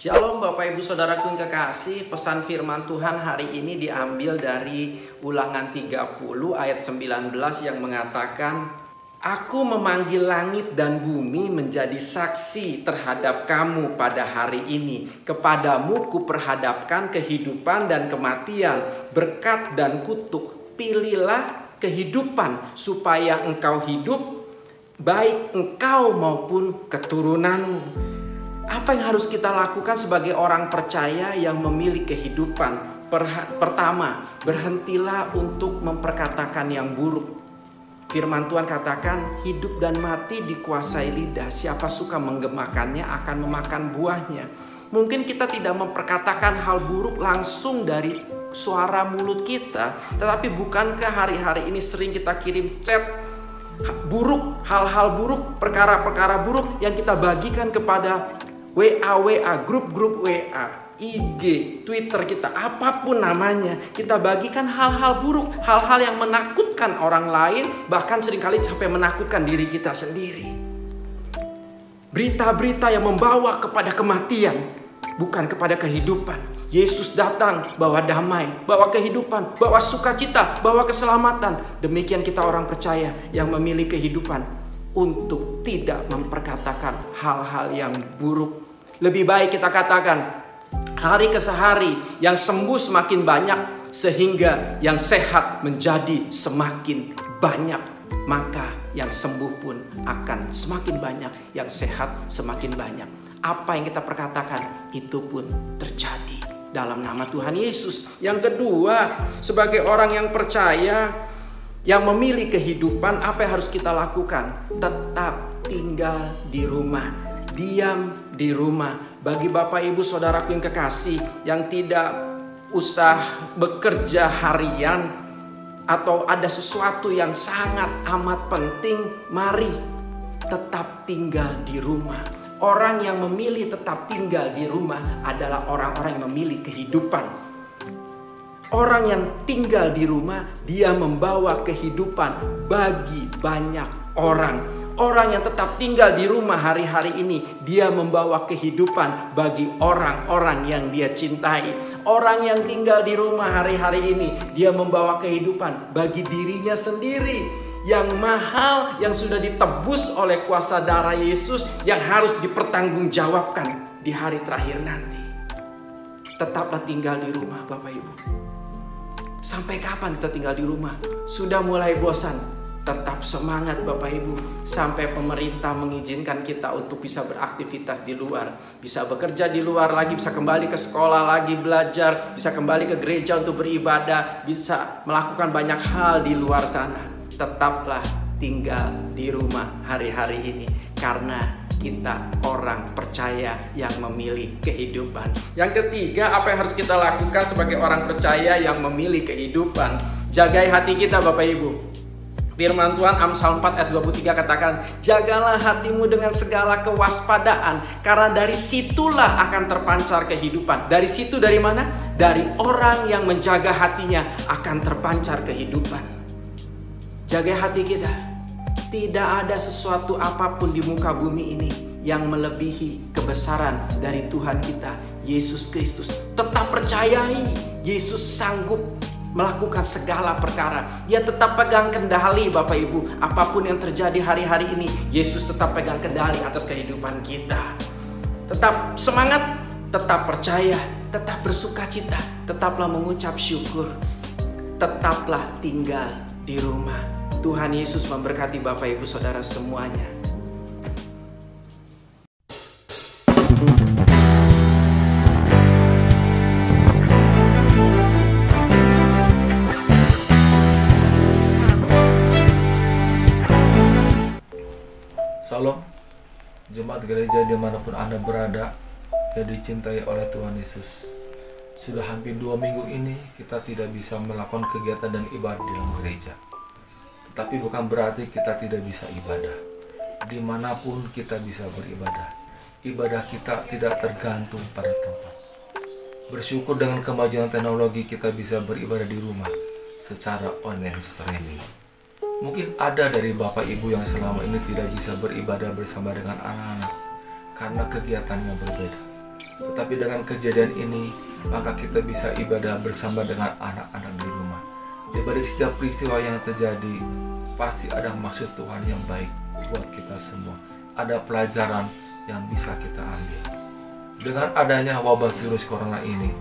Shalom Bapak Ibu Saudaraku yang kekasih. Pesan firman Tuhan hari ini diambil dari ulangan 30 ayat 19 yang mengatakan Aku memanggil langit dan bumi menjadi saksi terhadap kamu pada hari ini. Kepadamu kuperhadapkan kehidupan dan kematian Berkat dan kutuk. Pilihlah kehidupan supaya engkau hidup Baik engkau maupun keturunanmu apa yang harus kita lakukan sebagai orang percaya yang memilih kehidupan? Pertama, berhentilah untuk memperkatakan yang buruk. Firman Tuhan katakan, hidup dan mati dikuasai lidah. Siapa suka menggemakannya akan memakan buahnya. Mungkin kita tidak memperkatakan hal buruk langsung dari suara mulut kita, tetapi bukankah hari-hari ini sering kita kirim chat buruk, hal-hal buruk, perkara-perkara buruk yang kita bagikan kepada WA WA grup-grup WA IG, Twitter kita, apa pun namanya, kita bagikan hal-hal buruk, hal-hal yang menakutkan orang lain, bahkan sering kali sampai menakutkan diri kita sendiri. Berita-berita yang membawa kepada kematian, bukan kepada kehidupan. Yesus datang bawa damai, bawa kehidupan, bawa sukacita, bawa keselamatan. Demikian kita orang percaya yang memilih kehidupan untuk tidak memperkatakan hal-hal yang buruk. Lebih baik kita katakan hari ke sehari yang sembuh semakin banyak sehingga yang sehat menjadi semakin banyak. Maka yang sembuh pun akan semakin banyak, yang sehat semakin banyak. Apa yang kita perkatakan itu pun terjadi dalam nama Tuhan Yesus. Yang kedua, sebagai orang yang percaya, yang memilih kehidupan, apa yang harus kita lakukan? Tetap tinggal di rumah, diam di rumah. Bagi Bapak Ibu Saudaraku yang kekasih, yang tidak usah bekerja harian atau ada sesuatu yang sangat amat penting, mari tetap tinggal di rumah. Orang yang memilih tetap tinggal di rumah adalah orang-orang yang memilih kehidupan. Orang yang tinggal di rumah, dia membawa kehidupan bagi banyak orang. Orang yang tetap tinggal di rumah hari-hari ini, dia membawa kehidupan bagi orang-orang yang dia cintai. Orang yang tinggal di rumah hari-hari ini, dia membawa kehidupan bagi dirinya sendiri yang mahal yang sudah ditebus oleh kuasa darah Yesus yang harus dipertanggungjawabkan di hari terakhir nanti. Tetaplah tinggal di rumah Bapak Ibu. Sampai kapan kita tinggal di rumah? Sudah mulai bosan? Tetap semangat Bapak Ibu Sampai pemerintah mengizinkan kita untuk bisa beraktivitas di luar Bisa bekerja di luar lagi, bisa kembali ke sekolah lagi belajar Bisa kembali ke gereja untuk beribadah Bisa melakukan banyak hal di luar sana Tetaplah tinggal di rumah hari-hari ini Karena kita orang percaya yang memilih kehidupan. Yang ketiga, apa yang harus kita lakukan sebagai orang percaya yang memilih kehidupan? Jagai hati kita, Bapak Ibu. Firman Tuhan Amsal 4 ayat 23 katakan, "Jagalah hatimu dengan segala kewaspadaan, karena dari situlah akan terpancar kehidupan." Dari situ dari mana? Dari orang yang menjaga hatinya akan terpancar kehidupan. Jaga hati kita. Tidak ada sesuatu apa pun di muka bumi ini yang melebihi kebesaran dari Tuhan kita, Yesus Kristus. Tetap percayai, Yesus sanggup melakukan segala perkara. Dia tetap pegang kendali Bapak Ibu. Apa pun yang terjadi hari-hari ini, Yesus tetap pegang kendali atas kehidupan kita. Tetap semangat, tetap percaya, tetap bersuka cita, tetaplah mengucap syukur. Tetaplah tinggal di rumah. Tuhan Yesus memberkati Bapak Ibu Saudara semuanya. Salam. Jemaat gereja di mana pun Anda berada Yang dicintai oleh Tuhan Yesus. Sudah hampir dua minggu ini Kita tidak bisa melakukan kegiatan dan ibadah di dalam gereja Tetapi bukan berarti kita tidak bisa ibadah Di mana pun kita bisa beribadah Ibadah kita tidak tergantung pada tempat Bersyukur dengan kemajuan teknologi kita bisa beribadah di rumah Secara online streaming Mungkin ada dari bapak ibu yang selama ini tidak bisa beribadah bersama dengan anak-anak karena kegiatannya berbeda. Tetapi dengan kejadian ini, maka kita bisa ibadah bersama dengan anak-anak di rumah. Di balik setiap peristiwa yang terjadi, pasti ada maksud Tuhan yang baik buat kita semua. Ada pelajaran yang bisa kita ambil. Dengan adanya wabah virus corona ini,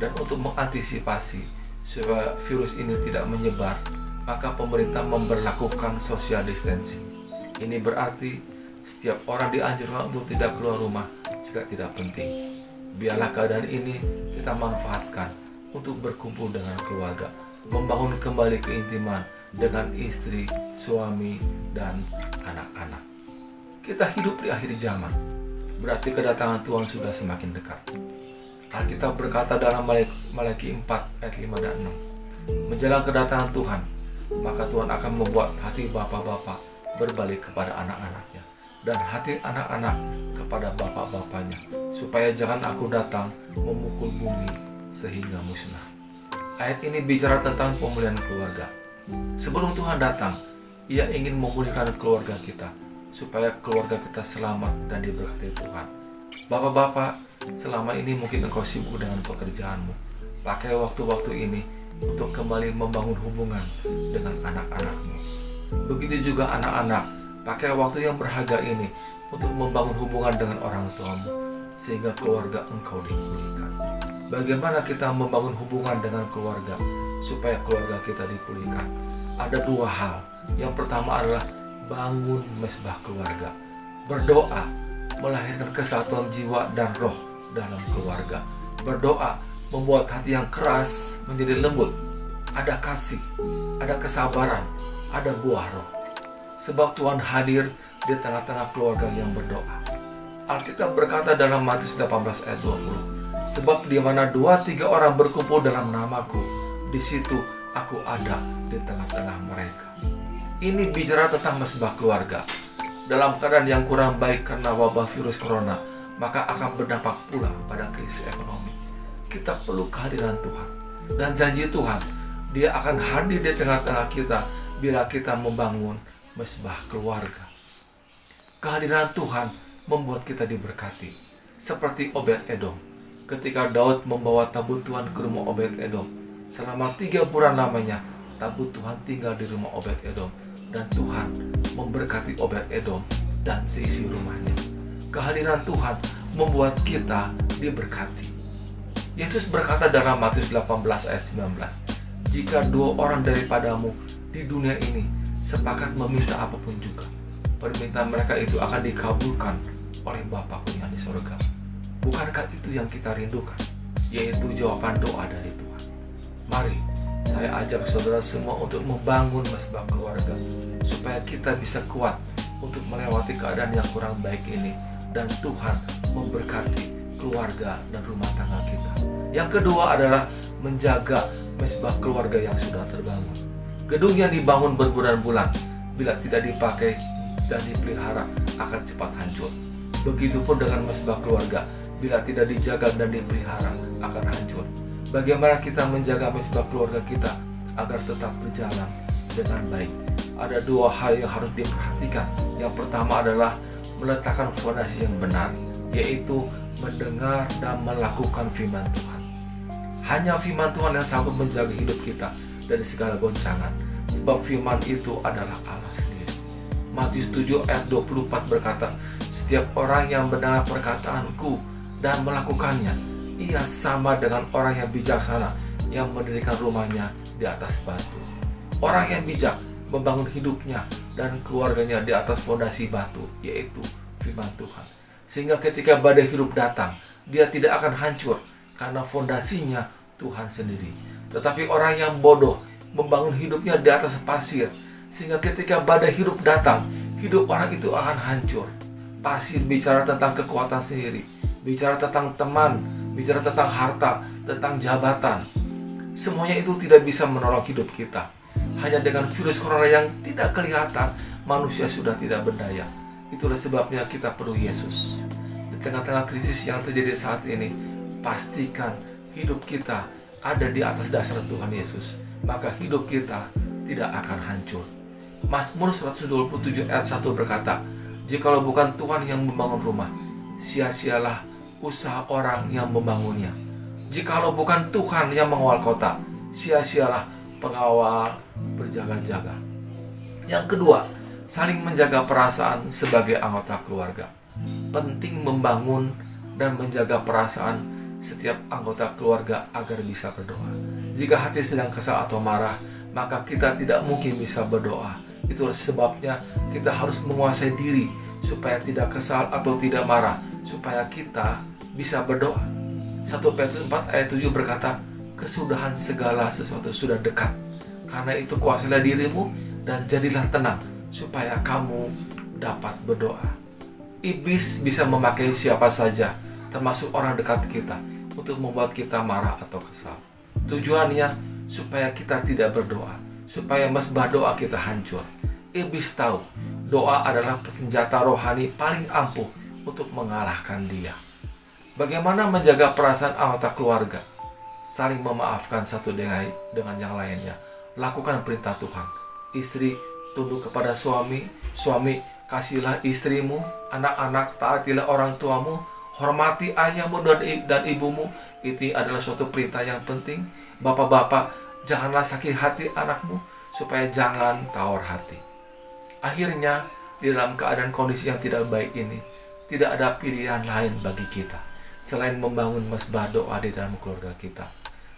dan untuk mengantisipasi supaya virus ini tidak menyebar, maka pemerintah memperlakukan social distancing. Ini berarti setiap orang dianjurkan untuk tidak keluar rumah jika tidak penting. Biarlah keadaan ini kita manfaatkan untuk berkumpul dengan keluarga, membangun kembali keintiman dengan istri, suami, dan anak-anak. Kita hidup di akhir zaman, berarti kedatangan Tuhan sudah semakin dekat. Alkitab berkata dalam Malaki 4 ayat 5 dan 6, menjelang kedatangan Tuhan, maka Tuhan akan membuat hati bapak-bapak berbalik kepada anak-anaknya dan hati anak-anak kepada bapak-bapaknya supaya jangan aku datang memukul bumi sehingga musnah. Ayat ini bicara tentang pemulihan keluarga. Sebelum Tuhan datang, ia ingin memulihkan keluarga kita supaya keluarga kita selamat dan diberkati Tuhan. Bapak-bapak, selama ini mungkin engkau sibuk dengan pekerjaanmu. Pakai waktu-waktu ini untuk kembali membangun hubungan dengan anak-anakmu. Begitu juga anak-anak, pakai waktu yang berharga ini untuk membangun hubungan dengan orang tuamu, sehingga keluarga engkau dipulihkan. Bagaimana kita membangun hubungan dengan keluarga, supaya keluarga kita dipulihkan? Ada dua hal. Yang pertama adalah bangun mesbah keluarga. Berdoa, melahirkan kesatuan jiwa dan roh dalam keluarga. Berdoa, membuat hati yang keras menjadi lembut. Ada kasih, ada kesabaran, ada buah roh. Sebab Tuhan hadir di tengah-tengah keluarga yang berdoa. Alkitab berkata dalam Matius 18 ayat 20, Sebab di mana dua tiga orang berkumpul dalam namaku, di situ aku ada di tengah-tengah mereka. Ini bicara tentang mesbah keluarga. Dalam keadaan yang kurang baik karena wabah virus corona, maka akan berdampak pula pada krisis ekonomi kita perlu kehadiran Tuhan. Dan janji Tuhan, dia akan hadir di tengah-tengah kita bila kita membangun mesbah keluarga. Kehadiran Tuhan membuat kita diberkati. Seperti Obed Edom. Ketika Daud membawa tabut Tuhan ke rumah Obed Edom. Selama tiga bulan lamanya, tabut Tuhan tinggal di rumah Obed Edom. Dan Tuhan memberkati Obed Edom dan seisi rumahnya. Kehadiran Tuhan membuat kita diberkati. Yesus berkata dalam Matius 18 ayat 19, Jika dua orang daripadamu di dunia ini sepakat meminta apa pun juga, permintaan mereka itu akan dikabulkan oleh Bapakku yang di sorga. Bukankah itu yang kita rindukan? Yaitu jawaban doa dari Tuhan. Mari, saya ajak saudara semua untuk membangun mesbah keluarga, supaya kita bisa kuat untuk melewati keadaan yang kurang baik ini, dan Tuhan memberkati keluarga dan rumah tangga kita. Yang kedua adalah menjaga mesbah keluarga yang sudah terbangun. Gedung yang dibangun berbulan-bulan bila tidak dipakai dan dipelihara akan cepat hancur. Begitupun dengan mesbah keluarga bila tidak dijaga dan dipelihara akan hancur. Bagaimana kita menjaga mesbah keluarga kita agar tetap berjalan dengan baik? Ada dua hal yang harus diperhatikan. Yang pertama adalah meletakkan fondasi yang benar, yaitu mendengar dan melakukan firman Tuhan. Hanya firman Tuhan yang sanggup menjaga hidup kita dari segala goncangan, sebab firman itu adalah Allah sendiri. Matius 7 ayat 24 berkata, Setiap orang yang mendengar perkataanku dan melakukannya, ia sama dengan orang yang bijaksana yang mendirikan rumahnya di atas batu. Orang yang bijak membangun hidupnya dan keluarganya di atas fondasi batu, yaitu firman Tuhan. Sehingga ketika badai hidup datang, dia tidak akan hancur karena fondasinya Tuhan sendiri. Tetapi orang yang bodoh membangun hidupnya di atas pasir, sehingga ketika badai hidup datang, hidup orang itu akan hancur. Pasir bicara tentang kekuatan sendiri, bicara tentang teman, bicara tentang harta, tentang jabatan. Semuanya itu tidak bisa menolong hidup kita. Hanya dengan virus corona yang tidak kelihatan, manusia sudah tidak berdaya. Itulah sebabnya kita perlu Yesus. Di tengah-tengah krisis yang terjadi saat ini, pastikan hidup kita ada di atas dasar Tuhan Yesus. Maka hidup kita tidak akan hancur. Mazmur 127 ayat 1 berkata, Jikalau bukan Tuhan yang membangun rumah, sia-sialah usaha orang yang membangunnya. Jikalau bukan Tuhan yang mengawal kota, sia-sialah pengawal berjaga-jaga. Yang kedua, saling menjaga perasaan sebagai anggota keluarga. Penting membangun dan menjaga perasaan setiap anggota keluarga agar bisa berdoa. Jika hati sedang kesal atau marah, maka kita tidak mungkin bisa berdoa. Itulah sebabnya kita harus menguasai diri supaya tidak kesal atau tidak marah, supaya kita bisa berdoa. 1 Petrus 4 ayat 7 berkata, kesudahan segala sesuatu sudah dekat. Karena itu kuasailah dirimu dan jadilah tenang supaya kamu dapat berdoa. Iblis bisa memakai siapa saja, termasuk orang dekat kita, untuk membuat kita marah atau kesal. Tujuannya supaya kita tidak berdoa, supaya mesbah doa kita hancur. Iblis tahu doa adalah senjata rohani paling ampuh untuk mengalahkan dia. Bagaimana menjaga perasaan anggota keluarga? Saling memaafkan satu dengan, dengan yang lainnya. Lakukan perintah Tuhan. Istri tunduk kepada suami, suami kasihlah istrimu, anak-anak taatilah orang tuamu, hormati ayahmu dan ibumu. Itu adalah suatu perintah yang penting. Bapak-bapak, janganlah sakit hati anakmu supaya jangan tawar hati. Akhirnya, di dalam keadaan kondisi yang tidak baik ini, tidak ada pilihan lain bagi kita selain membangun mesbah doa di dalam keluarga kita.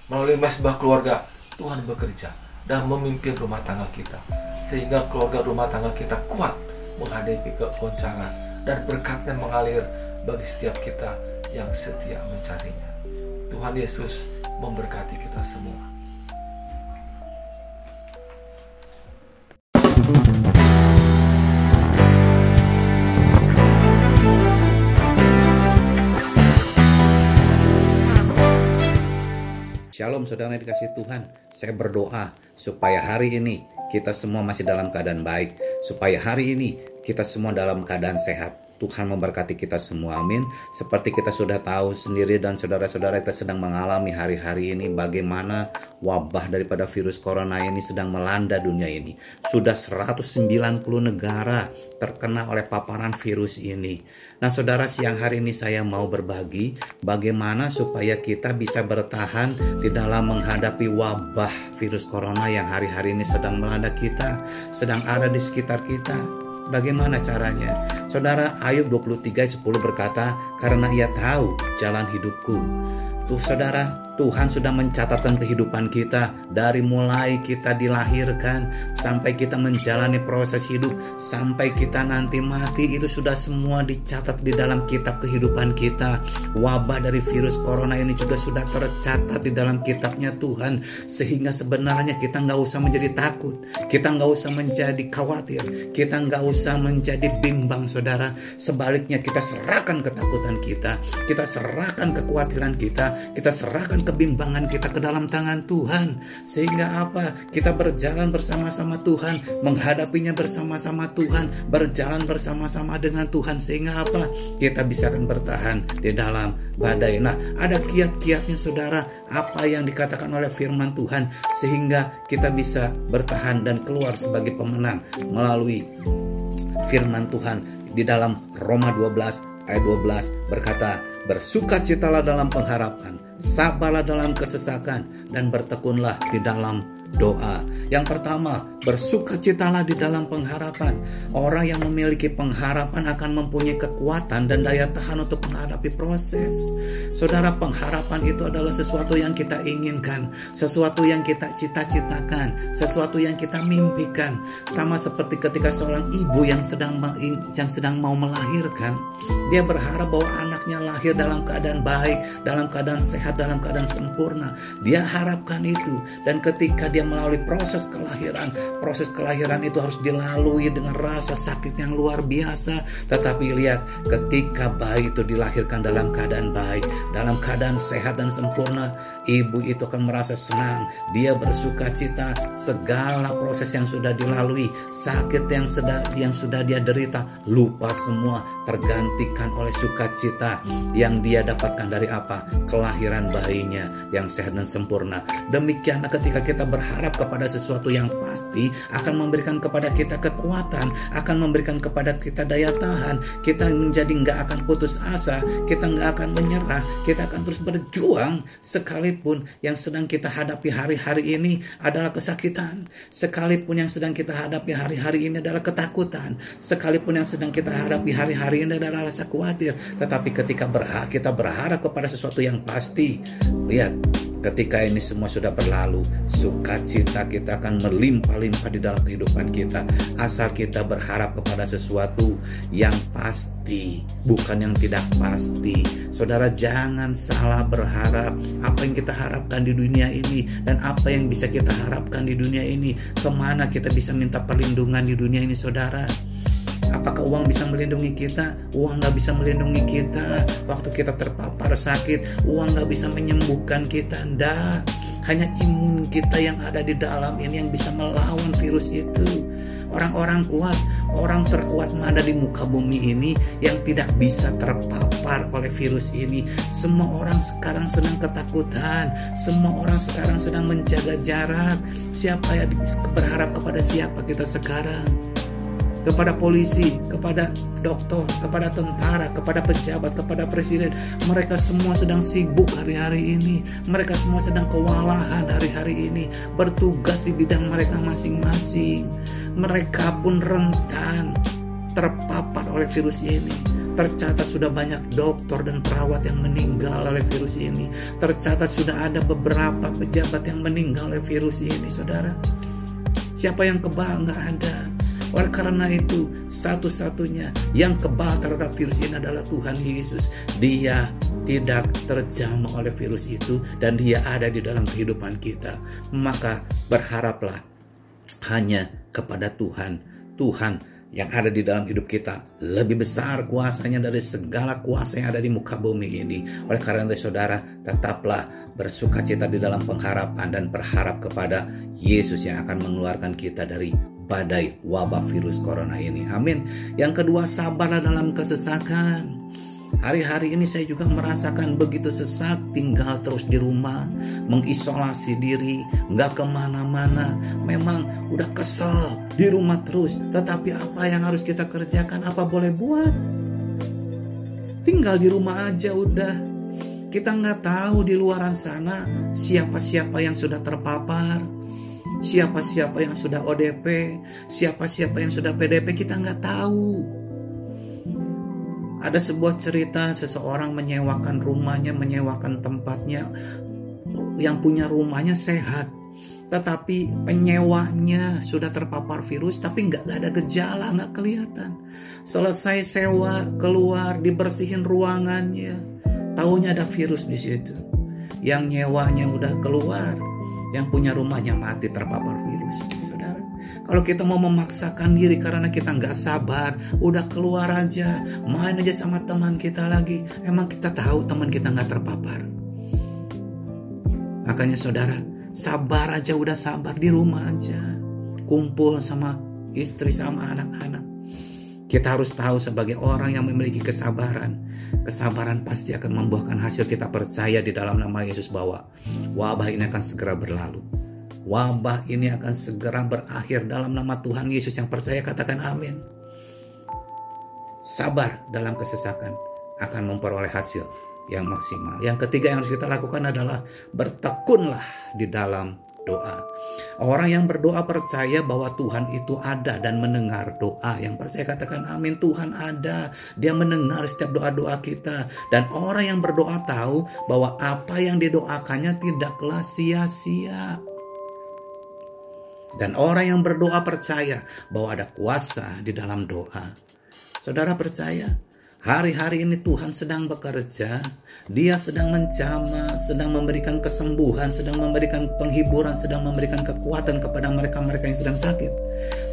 Melalui mesbah keluarga, Tuhan bekerja dan memimpin rumah tangga kita, sehingga keluarga rumah tangga kita kuat menghadapi kegoncangan dan berkatnya mengalir bagi setiap kita yang setia mencarinya. Tuhan Yesus memberkati kita semua. Shalom saudara yang dikasih Tuhan. Saya berdoa supaya hari ini kita semua masih dalam keadaan baik. Supaya hari ini kita semua dalam keadaan sehat. Tuhan memberkati kita semua, amin. Seperti kita sudah tahu sendiri dan saudara-saudara kita sedang mengalami hari-hari ini bagaimana wabah daripada virus corona ini sedang melanda dunia ini. Sudah 190 negara terkena oleh paparan virus ini. Nah saudara siang hari ini saya mau berbagi bagaimana supaya kita bisa bertahan di dalam menghadapi wabah virus corona yang hari-hari ini sedang melanda kita, sedang ada di sekitar kita. Bagaimana caranya? Saudara Ayub 23 10 berkata, karena ia tahu jalan hidupku. Tuh saudara, Tuhan sudah mencatatkan kehidupan kita dari mulai kita dilahirkan sampai kita menjalani proses hidup sampai kita nanti mati itu sudah semua dicatat di dalam kitab kehidupan kita. Wabah dari virus corona ini juga sudah tercatat di dalam kitabnya Tuhan sehingga sebenarnya kita nggak usah menjadi takut, kita nggak usah menjadi khawatir, kita nggak usah menjadi bimbang saudara. Sebaliknya kita serahkan ketakutan kita, kita serahkan kekhawatiran kita, kita serahkan kebimbangan kita ke dalam tangan Tuhan. Sehingga apa? Kita berjalan bersama-sama Tuhan menghadapinya bersama-sama Tuhan berjalan bersama-sama dengan Tuhan. Sehingga apa? Kita bisa akan bertahan di dalam badai. Nah ada kiat-kiatnya saudara. Apa yang dikatakan oleh firman Tuhan? Sehingga kita bisa bertahan dan keluar sebagai pemenang melalui firman Tuhan. Di dalam Roma 12 ayat 12 berkata bersukacitalah dalam pengharapan sabarlah dalam kesesakan, dan bertekunlah di dalam doa. Yang pertama, bersukacitalah di dalam pengharapan. Orang yang memiliki pengharapan akan mempunyai kekuatan dan daya tahan untuk menghadapi proses. Saudara, pengharapan itu adalah sesuatu yang kita inginkan, sesuatu yang kita cita-citakan, sesuatu yang kita mimpikan. Sama seperti ketika seorang ibu yang sedang yang sedang mau melahirkan, dia berharap bahwa anaknya lahir dalam keadaan baik, dalam keadaan sehat, dalam keadaan sempurna. Dia harapkan itu dan ketika dia melalui proses kelahiran. Proses kelahiran itu harus dilalui dengan rasa sakit yang luar biasa. Tetapi lihat, ketika bayi itu dilahirkan dalam keadaan baik, dalam keadaan sehat dan sempurna, ibu itu akan merasa senang. Dia bersuka cita segala proses yang sudah dilalui, sakit yang sudah yang sudah dia derita, lupa semua tergantikan oleh sukacita yang dia dapatkan dari apa? Kelahiran bayinya yang sehat dan sempurna. Demikian ketika kita berharap kepada sesuatu yang pasti, akan memberikan kepada kita kekuatan, akan memberikan kepada kita daya tahan. Kita menjadi nggak akan putus asa, kita nggak akan menyerah, kita akan terus berjuang. Sekalipun yang sedang kita hadapi hari-hari ini adalah kesakitan, sekalipun yang sedang kita hadapi hari-hari ini adalah ketakutan, sekalipun yang sedang kita hadapi hari-hari ini adalah rasa khawatir, tetapi ketika berhak kita berharap kepada sesuatu yang pasti, lihat ketika ini semua sudah berlalu, sukacita kita akan melimpah-limpah di dalam kehidupan kita. Asal kita berharap kepada sesuatu yang pasti, bukan yang tidak pasti. Saudara, jangan salah berharap apa yang kita harapkan di dunia ini dan apa yang bisa kita harapkan di dunia ini. Ke mana kita bisa minta perlindungan di dunia ini, saudara? Apakah uang bisa melindungi kita? Uang nggak bisa melindungi kita. Waktu kita terpapar sakit, uang nggak bisa menyembuhkan kita. Nggak. Hanya imun kita yang ada di dalam ini yang bisa melawan virus itu. Orang-orang kuat, orang terkuat mana di muka bumi ini yang tidak bisa terpapar oleh virus ini. Semua orang sekarang sedang ketakutan, semua orang sekarang sedang menjaga jarak. Siapa yang berharap kepada siapa kita sekarang? Kepada polisi, kepada dokter, kepada tentara, kepada pejabat, kepada presiden. Mereka semua sedang sibuk hari-hari ini. Mereka semua sedang kewalahan hari-hari ini, bertugas di bidang mereka masing-masing. Mereka pun rentan terpapar oleh virus ini. Tercatat sudah banyak dokter dan perawat yang meninggal oleh virus ini. Tercatat sudah ada beberapa pejabat yang meninggal oleh virus ini, saudara. Siapa yang kebal? Nggak ada. Oleh karena itu, satu-satunya yang kebal terhadap virus ini adalah Tuhan Yesus. Dia tidak terjamah oleh virus itu dan dia ada di dalam kehidupan kita. Maka berharaplah hanya kepada Tuhan. Tuhan yang ada di dalam hidup kita lebih besar kuasanya dari segala kuasa yang ada di muka bumi ini. Oleh karena itu saudara, tetaplah bersuka cita di dalam pengharapan dan berharap kepada Yesus yang akan mengeluarkan kita dari badai wabah virus corona ini. Amin. Yang kedua, sabarlah dalam kesesakan. Hari-hari ini saya juga merasakan begitu sesak tinggal terus di rumah, mengisolasi diri, nggak ke mana-mana. Memang udah kesel di rumah terus. Tetapi apa yang harus kita kerjakan? Apa boleh buat? Tinggal di rumah aja udah. Kita nggak tahu di luaran sana siapa-siapa yang sudah terpapar siapa-siapa yang sudah ODP, siapa-siapa yang sudah PDP kita nggak tahu. Ada sebuah cerita seseorang menyewakan rumahnya, menyewakan tempatnya, yang punya rumahnya sehat, tetapi penyewanya sudah terpapar virus, tapi nggak ada gejala, nggak kelihatan. Selesai sewa keluar dibersihin ruangannya, tahunya ada virus di situ. Yang nyewanya udah keluar, yang punya rumahnya mati terpapar virus. Saudara, kalau kita mau memaksakan diri karena kita nggak sabar, udah keluar aja, main aja sama teman kita lagi. Emang kita tahu teman kita nggak terpapar. Makanya saudara, sabar aja udah sabar di rumah aja. Kumpul sama istri sama anak-anak. Kita harus tahu sebagai orang yang memiliki kesabaran, kesabaran pasti akan membuahkan hasil kita percaya di dalam nama Yesus bahwa wabah ini akan segera berlalu. Wabah ini akan segera berakhir dalam nama Tuhan Yesus yang percaya katakan amin. Sabar dalam kesesakan akan memperoleh hasil yang maksimal. Yang ketiga yang harus kita lakukan adalah bertekunlah di dalam doa. Orang yang berdoa percaya bahwa Tuhan itu ada dan mendengar doa. Yang percaya katakan amin, Tuhan ada. Dia mendengar setiap doa-doa kita. Dan orang yang berdoa tahu bahwa apa yang didoakannya tidaklah sia-sia. Dan orang yang berdoa percaya bahwa ada kuasa di dalam doa. Saudara percaya Hari-hari ini Tuhan sedang bekerja, Dia sedang menjamah, sedang memberikan kesembuhan, sedang memberikan penghiburan, sedang memberikan kekuatan kepada mereka-mereka yang sedang sakit.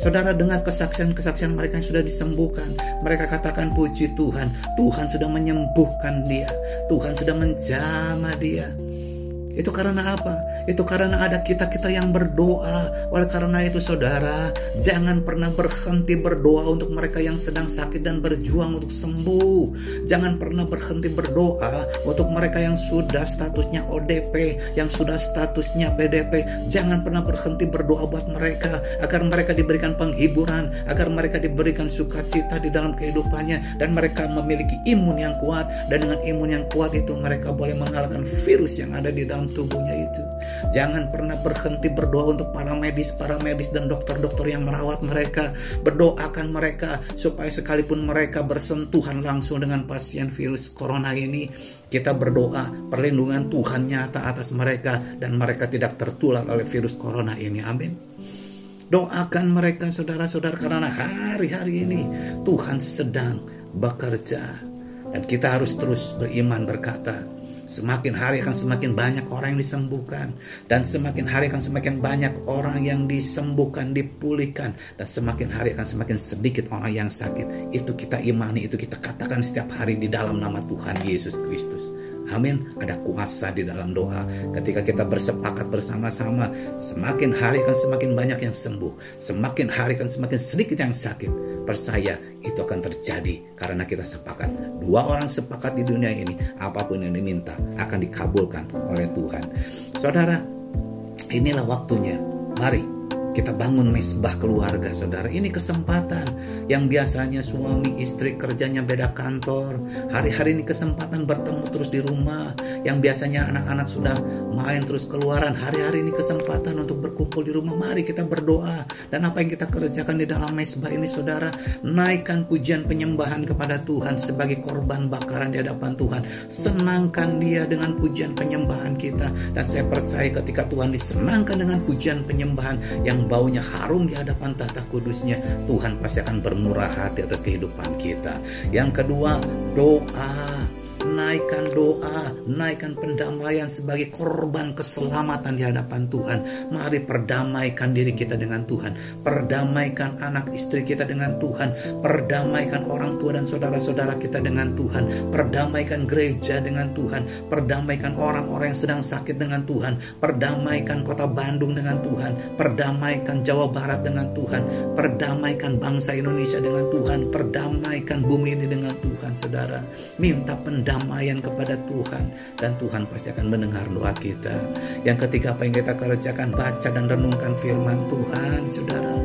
Saudara dengar kesaksian-kesaksian mereka yang sudah disembuhkan. Mereka katakan puji Tuhan, Tuhan sudah menyembuhkan dia, Tuhan sudah menjamah dia. Itu karena apa? Itu karena ada kita-kita yang berdoa. Oleh karena itu saudara, jangan pernah berhenti berdoa untuk mereka yang sedang sakit dan berjuang untuk sembuh. Jangan pernah berhenti berdoa untuk mereka yang sudah statusnya ODP, yang sudah statusnya PDP. Jangan pernah berhenti berdoa buat mereka agar mereka diberikan penghiburan, agar mereka diberikan sukacita di dalam kehidupannya dan mereka memiliki imun yang kuat dan dengan imun yang kuat itu mereka boleh mengalahkan virus yang ada di dalam dalam tubuhnya itu. Jangan pernah berhenti berdoa untuk para medis, para medis dan dokter-dokter yang merawat mereka. Berdoakan mereka supaya sekalipun mereka bersentuhan langsung dengan pasien virus corona ini, kita berdoa perlindungan Tuhan nyata atas mereka dan mereka tidak tertular oleh virus corona ini. Amin. Doakan mereka saudara-saudara karena hari-hari ini Tuhan sedang bekerja. Dan kita harus terus beriman berkata, Semakin hari akan semakin banyak orang yang disembuhkan dan semakin hari akan semakin banyak orang yang disembuhkan, dipulihkan dan semakin hari akan semakin sedikit orang yang sakit. Itu kita imani, itu kita katakan setiap hari di dalam nama Tuhan Yesus Kristus. Amin. Ada kuasa di dalam doa. Ketika kita bersepakat bersama-sama, semakin hari akan semakin banyak yang sembuh, semakin hari akan semakin sedikit yang sakit. Percaya itu akan terjadi karena kita sepakat. Dua orang sepakat di dunia ini, apa pun yang diminta akan dikabulkan oleh Tuhan. Saudara, inilah waktunya. Mari kita bangun mesbah keluarga, saudara. Ini kesempatan yang biasanya suami istri kerjanya beda kantor. Hari-hari ini kesempatan bertemu terus di rumah. Yang biasanya anak-anak sudah main terus keluaran. Hari-hari ini kesempatan untuk berkumpul di rumah. Mari kita berdoa. Dan apa yang kita kerjakan di dalam mesbah ini, saudara, naikkan pujian penyembahan kepada Tuhan sebagai korban bakaran di hadapan Tuhan. Senangkan Dia dengan pujian penyembahan kita. Dan saya percaya ketika Tuhan disenangkan dengan pujian penyembahan yang baunya harum di hadapan tata kudusnya, Tuhan pasti akan bermurah hati atas kehidupan kita. Yang kedua, doa naikkan doa, naikkan pendamaian sebagai korban keselamatan di hadapan Tuhan. Mari perdamaikan diri kita dengan Tuhan, perdamaikan anak istri kita dengan Tuhan, perdamaikan orang tua dan saudara-saudara kita dengan Tuhan, perdamaikan gereja dengan Tuhan, perdamaikan orang-orang yang sedang sakit dengan Tuhan, perdamaikan kota Bandung dengan Tuhan, perdamaikan Jawa Barat dengan Tuhan, perdamaikan bangsa Indonesia dengan Tuhan, perdamaikan bumi ini dengan Tuhan, saudara. Minta pendamaian pendamaian kepada Tuhan dan Tuhan pasti akan mendengar doa kita. Yang ketiga apa yang kita kerjakan baca dan renungkan firman Tuhan, Saudara.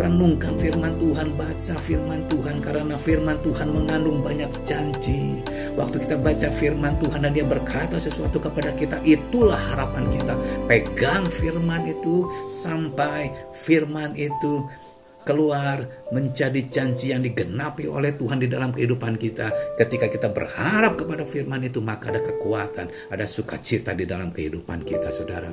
Renungkan firman Tuhan, baca firman Tuhan karena firman Tuhan mengandung banyak janji. Waktu kita baca firman Tuhan dan dia berkata sesuatu kepada kita, itulah harapan kita. Pegang firman itu sampai firman itu keluar menjadi janji yang digenapi oleh Tuhan di dalam kehidupan kita. Ketika kita berharap kepada firman itu, maka ada kekuatan, ada sukacita di dalam kehidupan kita, saudara.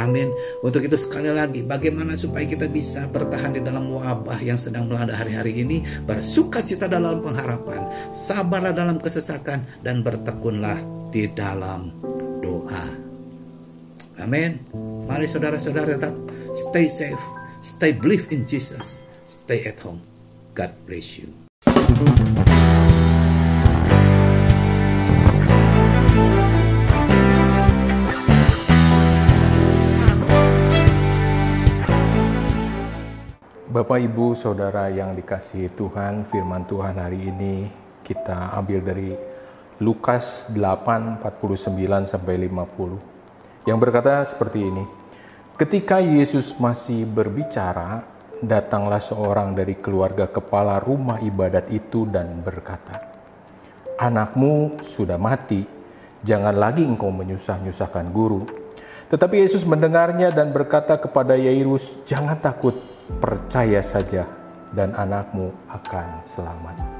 Amin. Untuk itu sekali lagi, bagaimana supaya kita bisa bertahan di dalam wabah yang sedang melanda hari-hari ini, bersukacita dalam pengharapan, sabarlah dalam kesesakan, dan bertekunlah di dalam doa. Amin. Mari saudara-saudara tetap stay safe Stay believe in Jesus. Stay at home. God bless you. Bapak, Ibu, Saudara yang dikasihi Tuhan, firman Tuhan hari ini kita ambil dari Lukas 8, 49 sampai 50. Yang berkata seperti ini, Ketika Yesus masih berbicara, datanglah seorang dari keluarga kepala rumah ibadat itu dan berkata, "Anakmu sudah mati, jangan lagi engkau menyusah-nyusahkan guru." Tetapi Yesus mendengarnya dan berkata kepada Yairus, "Jangan takut, percaya saja, dan anakmu akan selamat."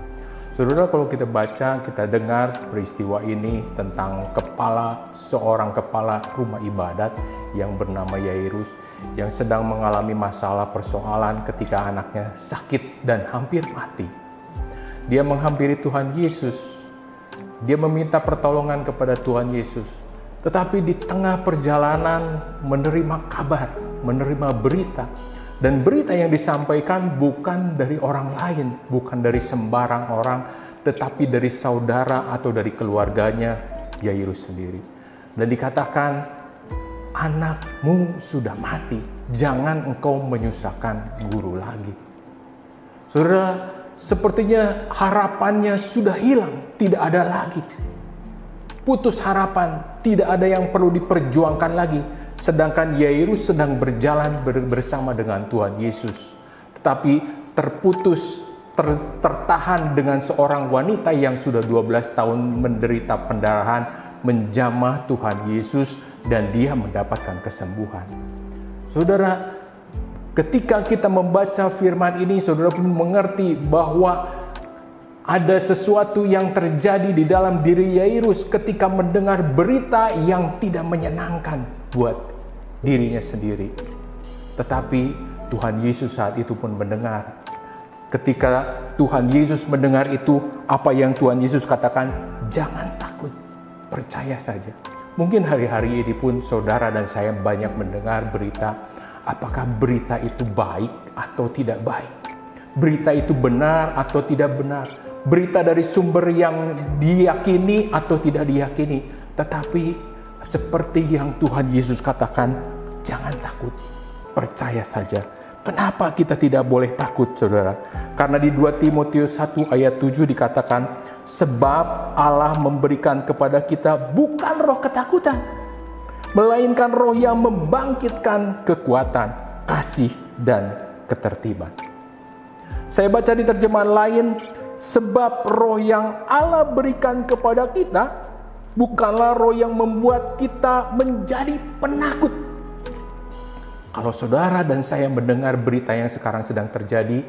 Saudara, kalau kita baca, kita dengar peristiwa ini tentang kepala seorang kepala rumah ibadat yang bernama Yairus yang sedang mengalami masalah persoalan ketika anaknya sakit dan hampir mati. Dia menghampiri Tuhan Yesus. Dia meminta pertolongan kepada Tuhan Yesus. Tetapi di tengah perjalanan menerima kabar, menerima berita dan berita yang disampaikan bukan dari orang lain, bukan dari sembarang orang, tetapi dari saudara atau dari keluarganya Yairus sendiri. dan dikatakan anakmu sudah mati, jangan engkau menyusahkan guru lagi. Saudara, sepertinya harapannya sudah hilang, tidak ada lagi. Putus harapan, tidak ada yang perlu diperjuangkan lagi. Sedangkan Yairus sedang berjalan bersama dengan Tuhan Yesus. Tetapi terputus, ter, tertahan dengan seorang wanita yang sudah 12 tahun menderita pendarahan, menjamah Tuhan Yesus dan dia mendapatkan kesembuhan. Saudara, Ketika kita membaca firman ini, saudara pun mengerti bahwa ada sesuatu yang terjadi di dalam diri Yairus ketika mendengar berita yang tidak menyenangkan buat dirinya sendiri. Tetapi Tuhan Yesus saat itu pun mendengar. Ketika Tuhan Yesus mendengar itu, apa yang Tuhan Yesus katakan, jangan takut, percaya saja. Mungkin hari-hari ini pun saudara dan saya banyak mendengar berita apakah berita itu baik atau tidak baik. Berita itu benar atau tidak benar. Berita dari sumber yang diyakini atau tidak diyakini. Tetapi seperti yang Tuhan Yesus katakan, jangan takut, percaya saja. Kenapa kita tidak boleh takut, saudara? Karena di 2 Timotius 1 ayat 7 dikatakan, sebab Allah memberikan kepada kita bukan roh ketakutan, melainkan roh yang membangkitkan kekuatan, kasih, dan ketertiban. Saya baca di terjemahan lain, sebab roh yang Allah berikan kepada kita bukanlah roh yang membuat kita menjadi penakut. Kalau saudara dan saya mendengar berita yang sekarang sedang terjadi,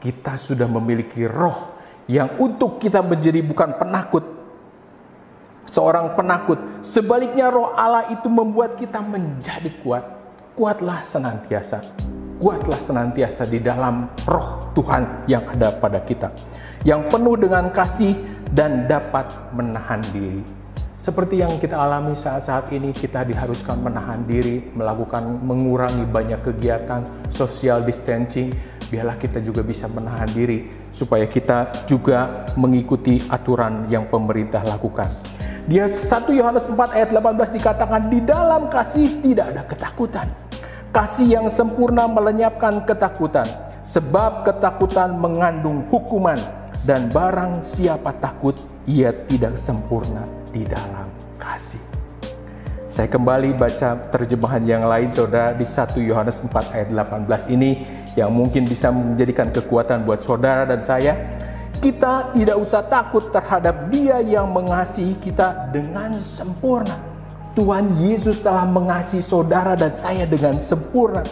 kita sudah memiliki roh yang untuk kita menjadi bukan penakut, seorang penakut. Sebaliknya roh Allah itu membuat kita menjadi kuat. Kuatlah senantiasa. Kuatlah senantiasa di dalam roh Tuhan yang ada pada kita. Yang penuh dengan kasih dan dapat menahan diri. Seperti yang kita alami saat-saat ini, kita diharuskan menahan diri, melakukan mengurangi banyak kegiatan, social distancing, biarlah kita juga bisa menahan diri supaya kita juga mengikuti aturan yang pemerintah lakukan. Dia 1 Yohanes 4 ayat 18 dikatakan di dalam kasih tidak ada ketakutan. Kasih yang sempurna melenyapkan ketakutan sebab ketakutan mengandung hukuman dan barang siapa takut ia tidak sempurna di dalam kasih. Saya kembali baca terjemahan yang lain saudara di 1 Yohanes 4 ayat 18 ini yang mungkin bisa menjadikan kekuatan buat saudara dan saya kita tidak usah takut terhadap Dia yang mengasihi kita dengan sempurna. Tuhan Yesus telah mengasihi saudara dan saya dengan sempurna.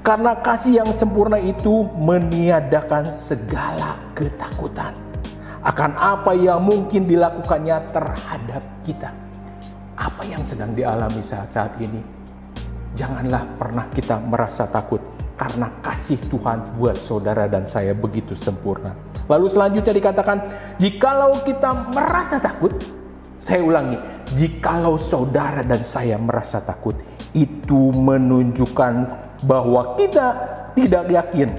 Karena kasih yang sempurna itu meniadakan segala ketakutan akan apa yang mungkin dilakukannya terhadap kita. Apa yang sedang dialami saat-saat ini? Janganlah pernah kita merasa takut karena kasih Tuhan buat saudara dan saya begitu sempurna. Lalu selanjutnya dikatakan, jikalau kita merasa takut, saya ulangi, jikalau saudara dan saya merasa takut, itu menunjukkan bahwa kita tidak yakin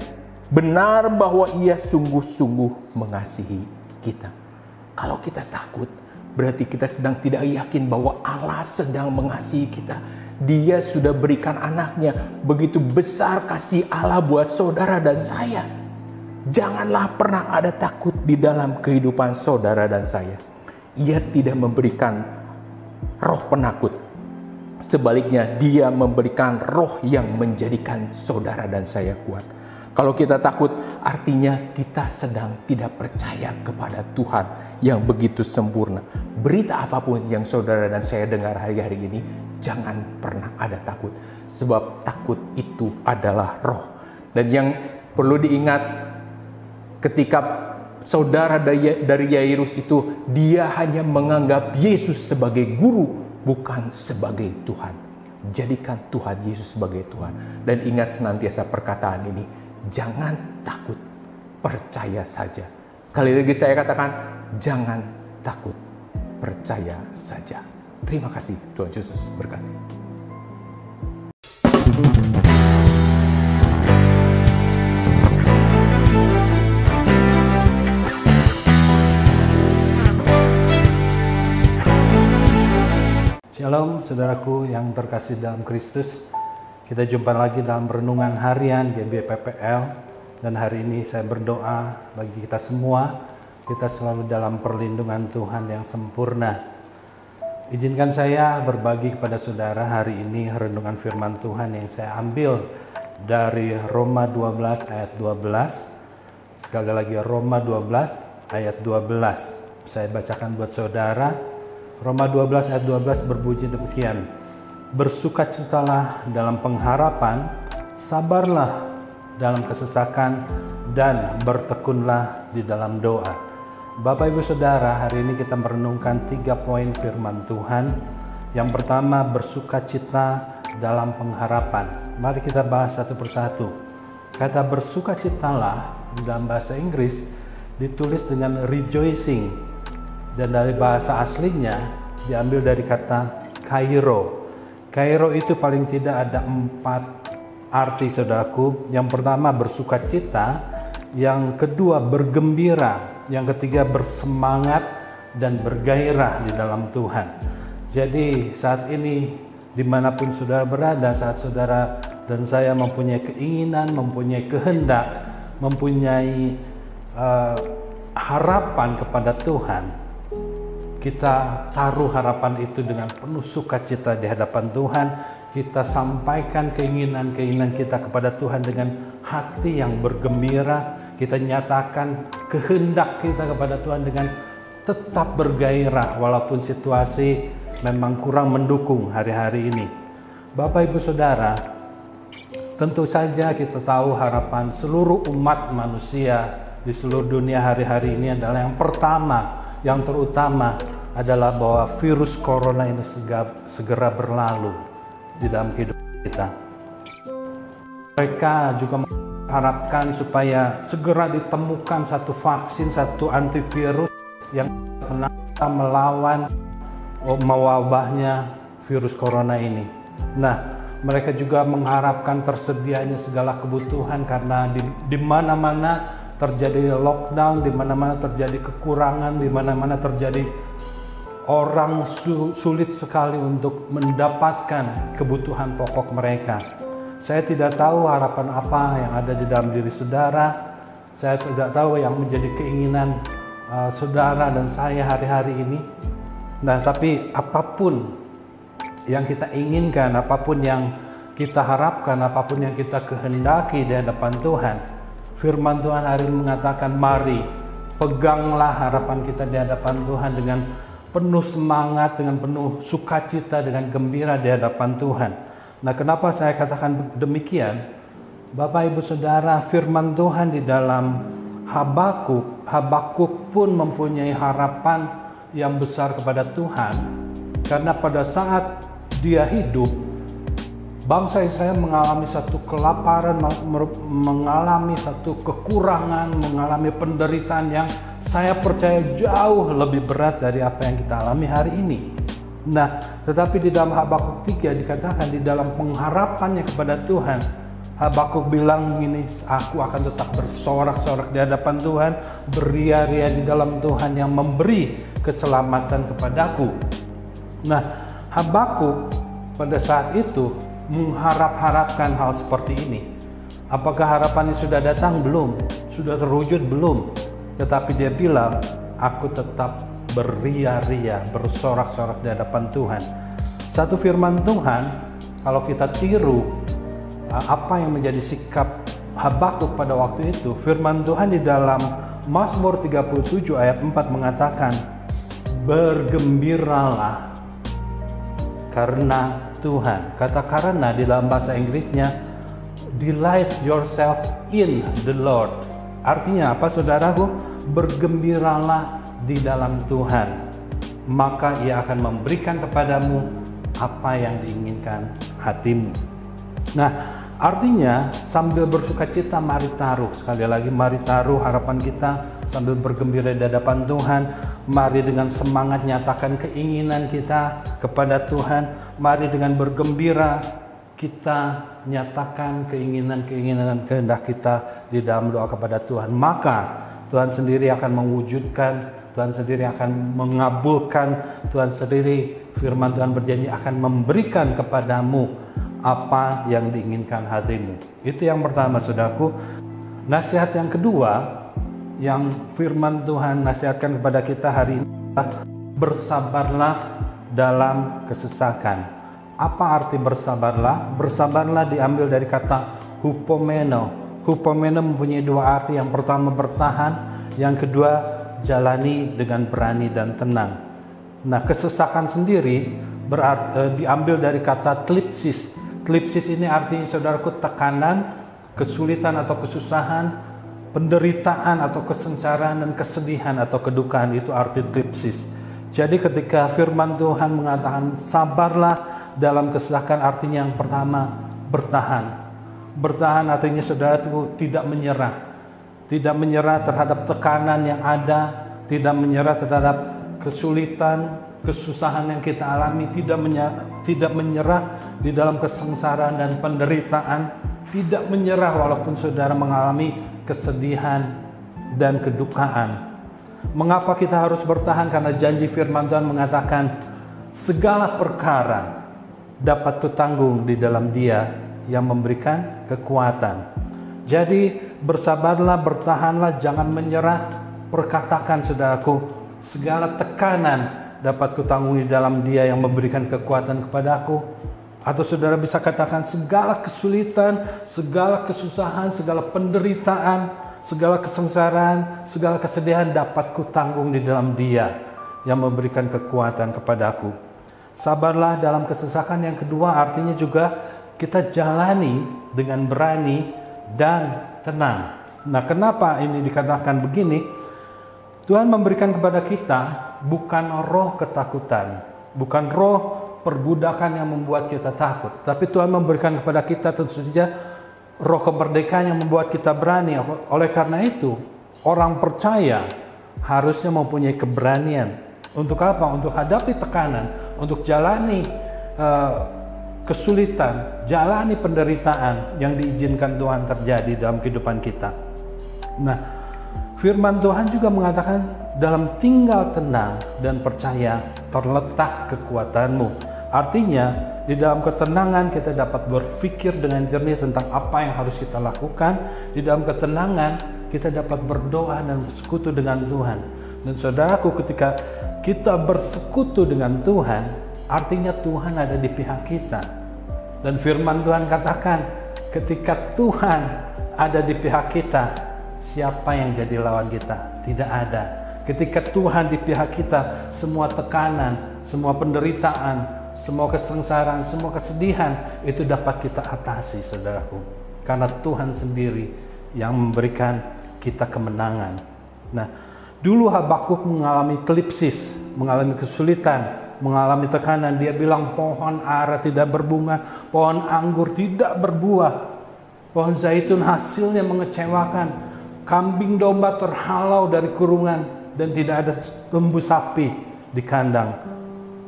benar bahwa ia sungguh-sungguh mengasihi kita. Kalau kita takut, berarti kita sedang tidak yakin bahwa Allah sedang mengasihi kita. Dia sudah berikan anaknya, begitu besar kasih Allah buat saudara dan saya. Janganlah pernah ada takut di dalam kehidupan saudara dan saya. Ia tidak memberikan roh penakut. Sebaliknya, Dia memberikan roh yang menjadikan saudara dan saya kuat. Kalau kita takut, artinya kita sedang tidak percaya kepada Tuhan yang begitu sempurna. Berita apa pun yang saudara dan saya dengar hari-hari ini, jangan pernah ada takut, sebab takut itu adalah roh. Dan yang perlu diingat, ketika saudara dari Yairus itu dia hanya menganggap Yesus sebagai guru bukan sebagai Tuhan. Jadikan Tuhan Yesus sebagai Tuhan dan ingat senantiasa perkataan ini, jangan takut, percaya saja. Sekali lagi saya katakan, jangan takut, percaya saja. Terima kasih Tuhan Yesus berkati. Shalom saudaraku yang terkasih dalam Kristus. Kita jumpa lagi dalam renungan harian GBPPL dan hari ini saya berdoa bagi kita semua kita selalu dalam perlindungan Tuhan yang sempurna. Izinkan saya berbagi kepada saudara hari ini renungan firman Tuhan yang saya ambil dari Roma 12 ayat 12. Sekali lagi Roma 12 ayat 12. Saya bacakan buat saudara Roma 12 ayat 12 berbunyi demikian. Bersukacitalah dalam pengharapan, sabarlah dalam kesesakan, dan bertekunlah di dalam doa. Bapak Ibu Saudara, hari ini kita merenungkan tiga poin firman Tuhan. Yang pertama, bersukacita dalam pengharapan. Mari kita bahas satu persatu. Kata bersukacitalah dalam bahasa Inggris ditulis dengan rejoicing dan dari bahasa aslinya diambil dari kata Kairo. Kairo itu paling tidak ada empat arti saudaraku. Yang pertama bersuka cita, yang kedua bergembira, yang ketiga bersemangat dan bergairah di dalam Tuhan. Jadi saat ini di mana pun saudara berada, saat saudara dan saya mempunyai keinginan, mempunyai kehendak, mempunyai uh, harapan kepada Tuhan, kita taruh harapan itu dengan penuh sukacita di hadapan Tuhan. Kita sampaikan keinginan-keinginan kita kepada Tuhan dengan hati yang bergembira. Kita nyatakan kehendak kita kepada Tuhan dengan tetap bergairah walaupun situasi memang kurang mendukung hari-hari ini. Bapak Ibu Saudara, tentu saja kita tahu harapan seluruh umat manusia di seluruh dunia hari-hari ini adalah yang pertama yang terutama adalah bahwa virus corona ini segera berlalu di dalam kehidupan kita. Mereka juga mengharapkan supaya segera ditemukan satu vaksin, satu antivirus yang bisa melawan mewabahnya virus corona ini. Nah, mereka juga mengharapkan tersedianya segala kebutuhan karena di mana-mana terjadi lockdown, di mana-mana terjadi kekurangan, di mana-mana terjadi orang sulit sekali untuk mendapatkan kebutuhan pokok mereka. Saya tidak tahu harapan apa yang ada di dalam diri saudara. Saya tidak tahu yang menjadi keinginan uh, saudara dan saya hari-hari ini. Nah, tapi apa pun yang kita inginkan, apa pun yang kita harapkan, apa pun yang kita kehendaki di hadapan Tuhan, Firman Tuhan hari ini mengatakan, "Mari peganglah harapan kita di hadapan Tuhan dengan penuh semangat, dengan penuh sukacita, dengan gembira di hadapan Tuhan." Nah, kenapa saya katakan demikian? Bapak Ibu Saudara, firman Tuhan di dalam Habakuk, Habakuk pun mempunyai harapan yang besar kepada Tuhan. Karena pada saat dia hidup, bangsa Israel mengalami satu kelaparan, mengalami satu kekurangan, mengalami penderitaan yang saya percaya jauh lebih berat dari apa yang kita alami hari ini. Nah, tetapi di dalam Habakuk 3 dikatakan di dalam pengharapannya kepada Tuhan, Habakuk bilang ini, aku akan tetap bersorak-sorak di hadapan Tuhan, beria-ria di dalam Tuhan yang memberi keselamatan kepadaku. Nah, Habakuk pada saat itu mengharap-harapkan hal seperti ini. Apakah harapannya sudah datang? Belum. Sudah terwujud? Belum. Tetapi dia bilang, aku tetap beria-ria, bersorak-sorak di hadapan Tuhan. Satu firman Tuhan, kalau kita tiru apa yang menjadi sikap Habakuk pada waktu itu, firman Tuhan di dalam Mazmur 37 ayat 4 mengatakan, Bergembiralah karena Tuhan. Kata karena di dalam bahasa Inggrisnya delight yourself in the Lord. Artinya apa saudaraku? Bergembiralah di dalam Tuhan. Maka ia akan memberikan kepadamu apa yang diinginkan hatimu. Nah, artinya sambil bersuka cita mari taruh. Sekali lagi mari taruh harapan kita sambil bergembira di hadapan Tuhan. Mari dengan semangat nyatakan keinginan kita kepada Tuhan. Mari dengan bergembira kita nyatakan keinginan-keinginan dan kehendak kita di dalam doa kepada Tuhan. Maka Tuhan sendiri akan mewujudkan Tuhan sendiri akan mengabulkan, Tuhan sendiri firman Tuhan berjanji akan memberikan kepadamu apa yang diinginkan hatimu. Itu yang pertama, saudaraku. Nasihat yang kedua yang firman Tuhan nasihatkan kepada kita hari ini bersabarlah dalam kesesakan. Apa arti bersabarlah? Bersabarlah diambil dari kata hupomeno. Hupomeno mempunyai dua arti. Yang pertama bertahan, yang kedua jalani dengan berani dan tenang. Nah, kesesakan sendiri berarti, eh, diambil dari kata klipsis. Klipsis ini artinya saudaraku tekanan, kesulitan atau kesusahan, penderitaan atau kesencaran dan kesedihan atau kedukaan itu arti klipsis. Jadi ketika firman Tuhan mengatakan sabarlah dalam kesesakan artinya yang pertama bertahan. Bertahan artinya saudara itu tidak menyerah tidak menyerah terhadap tekanan yang ada, tidak menyerah terhadap kesulitan, kesusahan yang kita alami, tidak menyerah, tidak menyerah di dalam kesengsaraan dan penderitaan, tidak menyerah walaupun saudara mengalami kesedihan dan kedukaan. Mengapa kita harus bertahan? Karena janji firman Tuhan mengatakan segala perkara dapat kutanggung di dalam dia yang memberikan kekuatan. Jadi bersabarlah, bertahanlah, jangan menyerah. Perkatakan saudaraku, segala tekanan dapat kutanggung di dalam dia yang memberikan kekuatan kepadaku. Atau saudara bisa katakan segala kesulitan, segala kesusahan, segala penderitaan, segala kesengsaraan, segala kesedihan dapat kutanggung di dalam dia yang memberikan kekuatan kepadaku. Sabarlah dalam kesesakan yang kedua artinya juga kita jalani dengan berani dan tenang. Nah, kenapa ini dikatakan begini? Tuhan memberikan kepada kita bukan roh ketakutan, bukan roh perbudakan yang membuat kita takut, tapi Tuhan memberikan kepada kita tentu saja roh kemerdekaan yang membuat kita berani. Oleh karena itu, orang percaya harusnya mempunyai keberanian. Untuk apa? Untuk hadapi tekanan, untuk jalani uh, kesulitan, jalani penderitaan yang diizinkan Tuhan terjadi dalam kehidupan kita. Nah, firman Tuhan juga mengatakan dalam tinggal tenang dan percaya terletak kekuatanmu. Artinya, di dalam ketenangan kita dapat berpikir dengan jernih tentang apa yang harus kita lakukan. Di dalam ketenangan kita dapat berdoa dan bersekutu dengan Tuhan. Dan saudaraku ketika kita bersekutu dengan Tuhan, artinya Tuhan ada di pihak kita. Dan firman Tuhan katakan, ketika Tuhan ada di pihak kita, siapa yang jadi lawan kita? Tidak ada. Ketika Tuhan di pihak kita, semua tekanan, semua penderitaan, semua kesengsaraan, semua kesedihan itu dapat kita atasi, saudaraku. Karena Tuhan sendiri yang memberikan kita kemenangan. Nah, dulu Habakuk mengalami klipsis, mengalami kesulitan, mengalami tekanan. Dia bilang pohon ara tidak berbunga, pohon anggur tidak berbuah, pohon zaitun hasilnya mengecewakan, kambing domba terhalau dari kurungan dan tidak ada lembu sapi di kandang.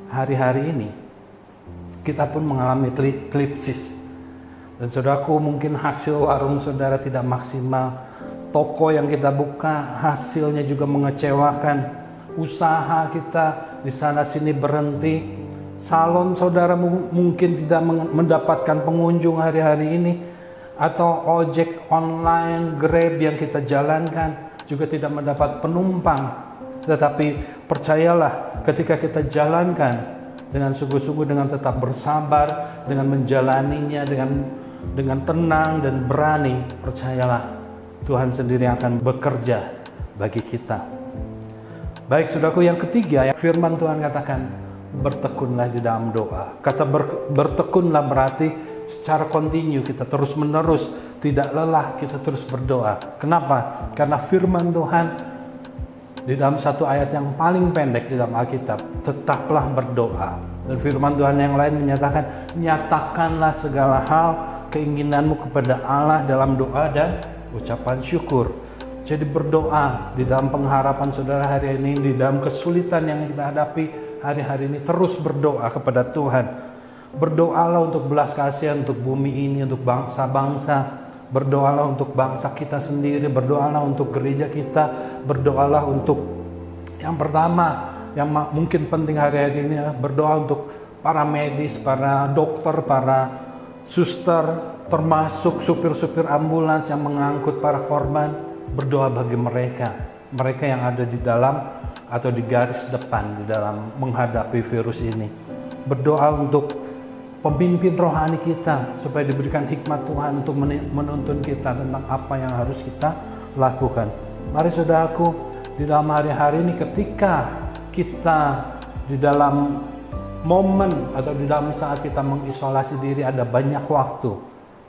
Hari-hari ini kita pun mengalami klipsis. Dan saudaraku mungkin hasil warung saudara tidak maksimal. Toko yang kita buka hasilnya juga mengecewakan usaha kita di sana sini berhenti. Salon saudara mungkin tidak mendapatkan pengunjung hari-hari ini atau ojek online, Grab yang kita jalankan juga tidak mendapat penumpang. Tetapi percayalah ketika kita jalankan dengan sungguh-sungguh dengan tetap bersabar, dengan menjalaninya dengan dengan tenang dan berani, percayalah Tuhan sendiri akan bekerja bagi kita. Baik saudaraku yang ketiga, yang firman Tuhan katakan bertekunlah di dalam doa. Kata ber, bertekunlah berarti secara kontinu kita terus menerus tidak lelah kita terus berdoa. Kenapa? Karena firman Tuhan di dalam satu ayat yang paling pendek di dalam Alkitab, tetaplah berdoa. Dan firman Tuhan yang lain menyatakan, nyatakanlah segala hal keinginanmu kepada Allah dalam doa dan ucapan syukur. Jadi berdoa di dalam pengharapan saudara hari ini, di dalam kesulitan yang kita hadapi hari-hari ini terus berdoa kepada Tuhan. Berdoalah untuk belas kasihan untuk bumi ini, untuk bangsa-bangsa. Berdoalah untuk bangsa kita sendiri, berdoalah untuk gereja kita, berdoalah untuk Yang pertama, yang mungkin penting hari-hari ini berdoa untuk para medis, para dokter, para suster, termasuk supir-supir ambulans yang mengangkut para korban, berdoa bagi mereka, mereka yang ada di dalam atau di garis depan di dalam menghadapi virus ini. Berdoa untuk pemimpin rohani kita supaya diberikan hikmat Tuhan untuk menuntun kita tentang apa yang harus kita lakukan. Mari saudaraku, di dalam hari-hari ini ketika kita di dalam momen atau di dalam saat kita mengisolasi diri ada banyak waktu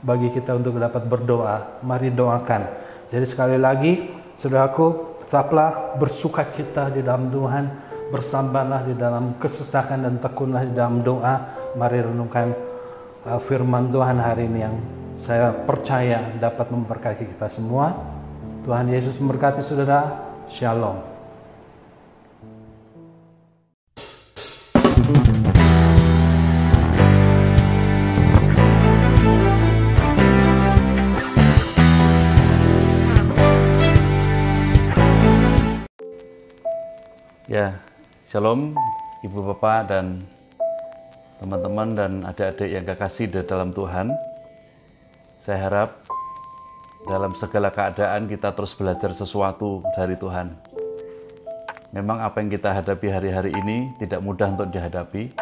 bagi kita untuk dapat berdoa. Mari doakan. Jadi sekali lagi, saudaraku, tetaplah bersuka cita di dalam Tuhan, bersabarlah di dalam kesesakan dan tekunlah di dalam doa mari renungkan uh, firman Tuhan hari ini yang saya percaya dapat memberkati kita semua. Tuhan Yesus memberkati saudara. Shalom. Ya, Shalom Ibu Bapak dan teman-teman dan adik-adik yang kekasih di dalam Tuhan. Saya harap dalam segala keadaan kita terus belajar sesuatu dari Tuhan. Memang apa yang kita hadapi hari-hari ini tidak mudah untuk dihadapi,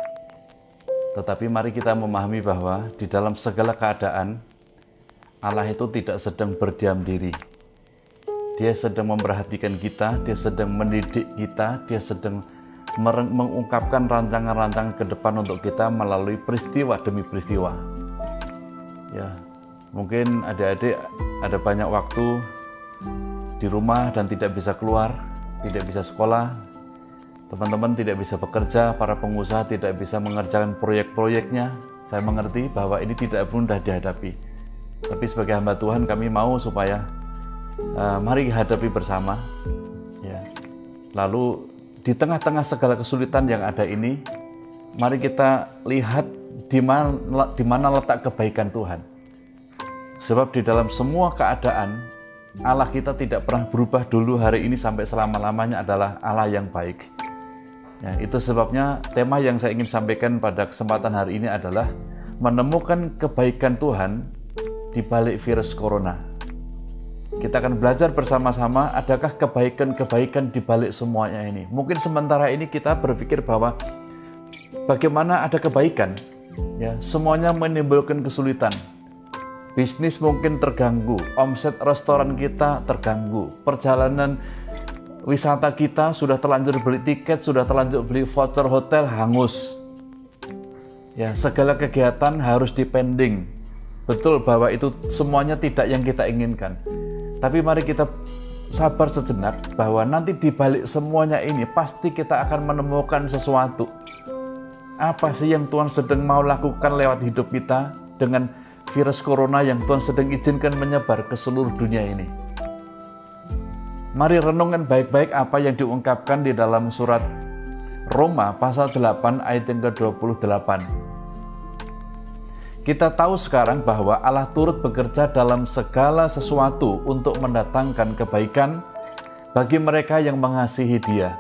tetapi mari kita memahami bahwa di dalam segala keadaan Allah itu tidak sedang berdiam diri. Dia sedang memperhatikan kita, dia sedang mendidik kita, dia sedang mengungkapkan rancangan-rancangan ke depan untuk kita melalui peristiwa demi peristiwa. Ya, mungkin adik-adik ada banyak waktu di rumah dan tidak bisa keluar, tidak bisa sekolah, teman-teman tidak bisa bekerja, para pengusaha tidak bisa mengerjakan proyek-proyeknya. Saya mengerti bahwa ini tidak mudah dihadapi. Tapi sebagai hamba Tuhan kami mau supaya uh, mari hadapi bersama. Ya. Lalu di tengah-tengah segala kesulitan yang ada ini, mari kita lihat di mana, di mana letak kebaikan Tuhan. Sebab di dalam semua keadaan, Allah kita tidak pernah berubah dulu hari ini sampai selama-lamanya adalah Allah yang baik. Ya, itu sebabnya tema yang saya ingin sampaikan pada kesempatan hari ini adalah menemukan kebaikan Tuhan di balik virus corona. Kita akan belajar bersama-sama adakah kebaikan-kebaikan di balik semuanya ini. Mungkin sementara ini kita berpikir bahwa bagaimana ada kebaikan, ya semuanya menimbulkan kesulitan. Bisnis mungkin terganggu, omset restoran kita terganggu, perjalanan wisata kita sudah terlanjur beli tiket, sudah terlanjur beli voucher hotel hangus. Ya, segala kegiatan harus dipending. Betul bahwa itu semuanya tidak yang kita inginkan. Tapi mari kita sabar sejenak bahwa nanti di balik semuanya ini pasti kita akan menemukan sesuatu. Apa sih yang Tuhan sedang mau lakukan lewat hidup kita dengan virus corona yang Tuhan sedang izinkan menyebar ke seluruh dunia ini? Mari renungkan baik-baik apa yang diungkapkan di dalam surat Roma pasal 8 ayat yang ke-28. Kita tahu sekarang bahwa Allah turut bekerja dalam segala sesuatu untuk mendatangkan kebaikan bagi mereka yang mengasihi Dia.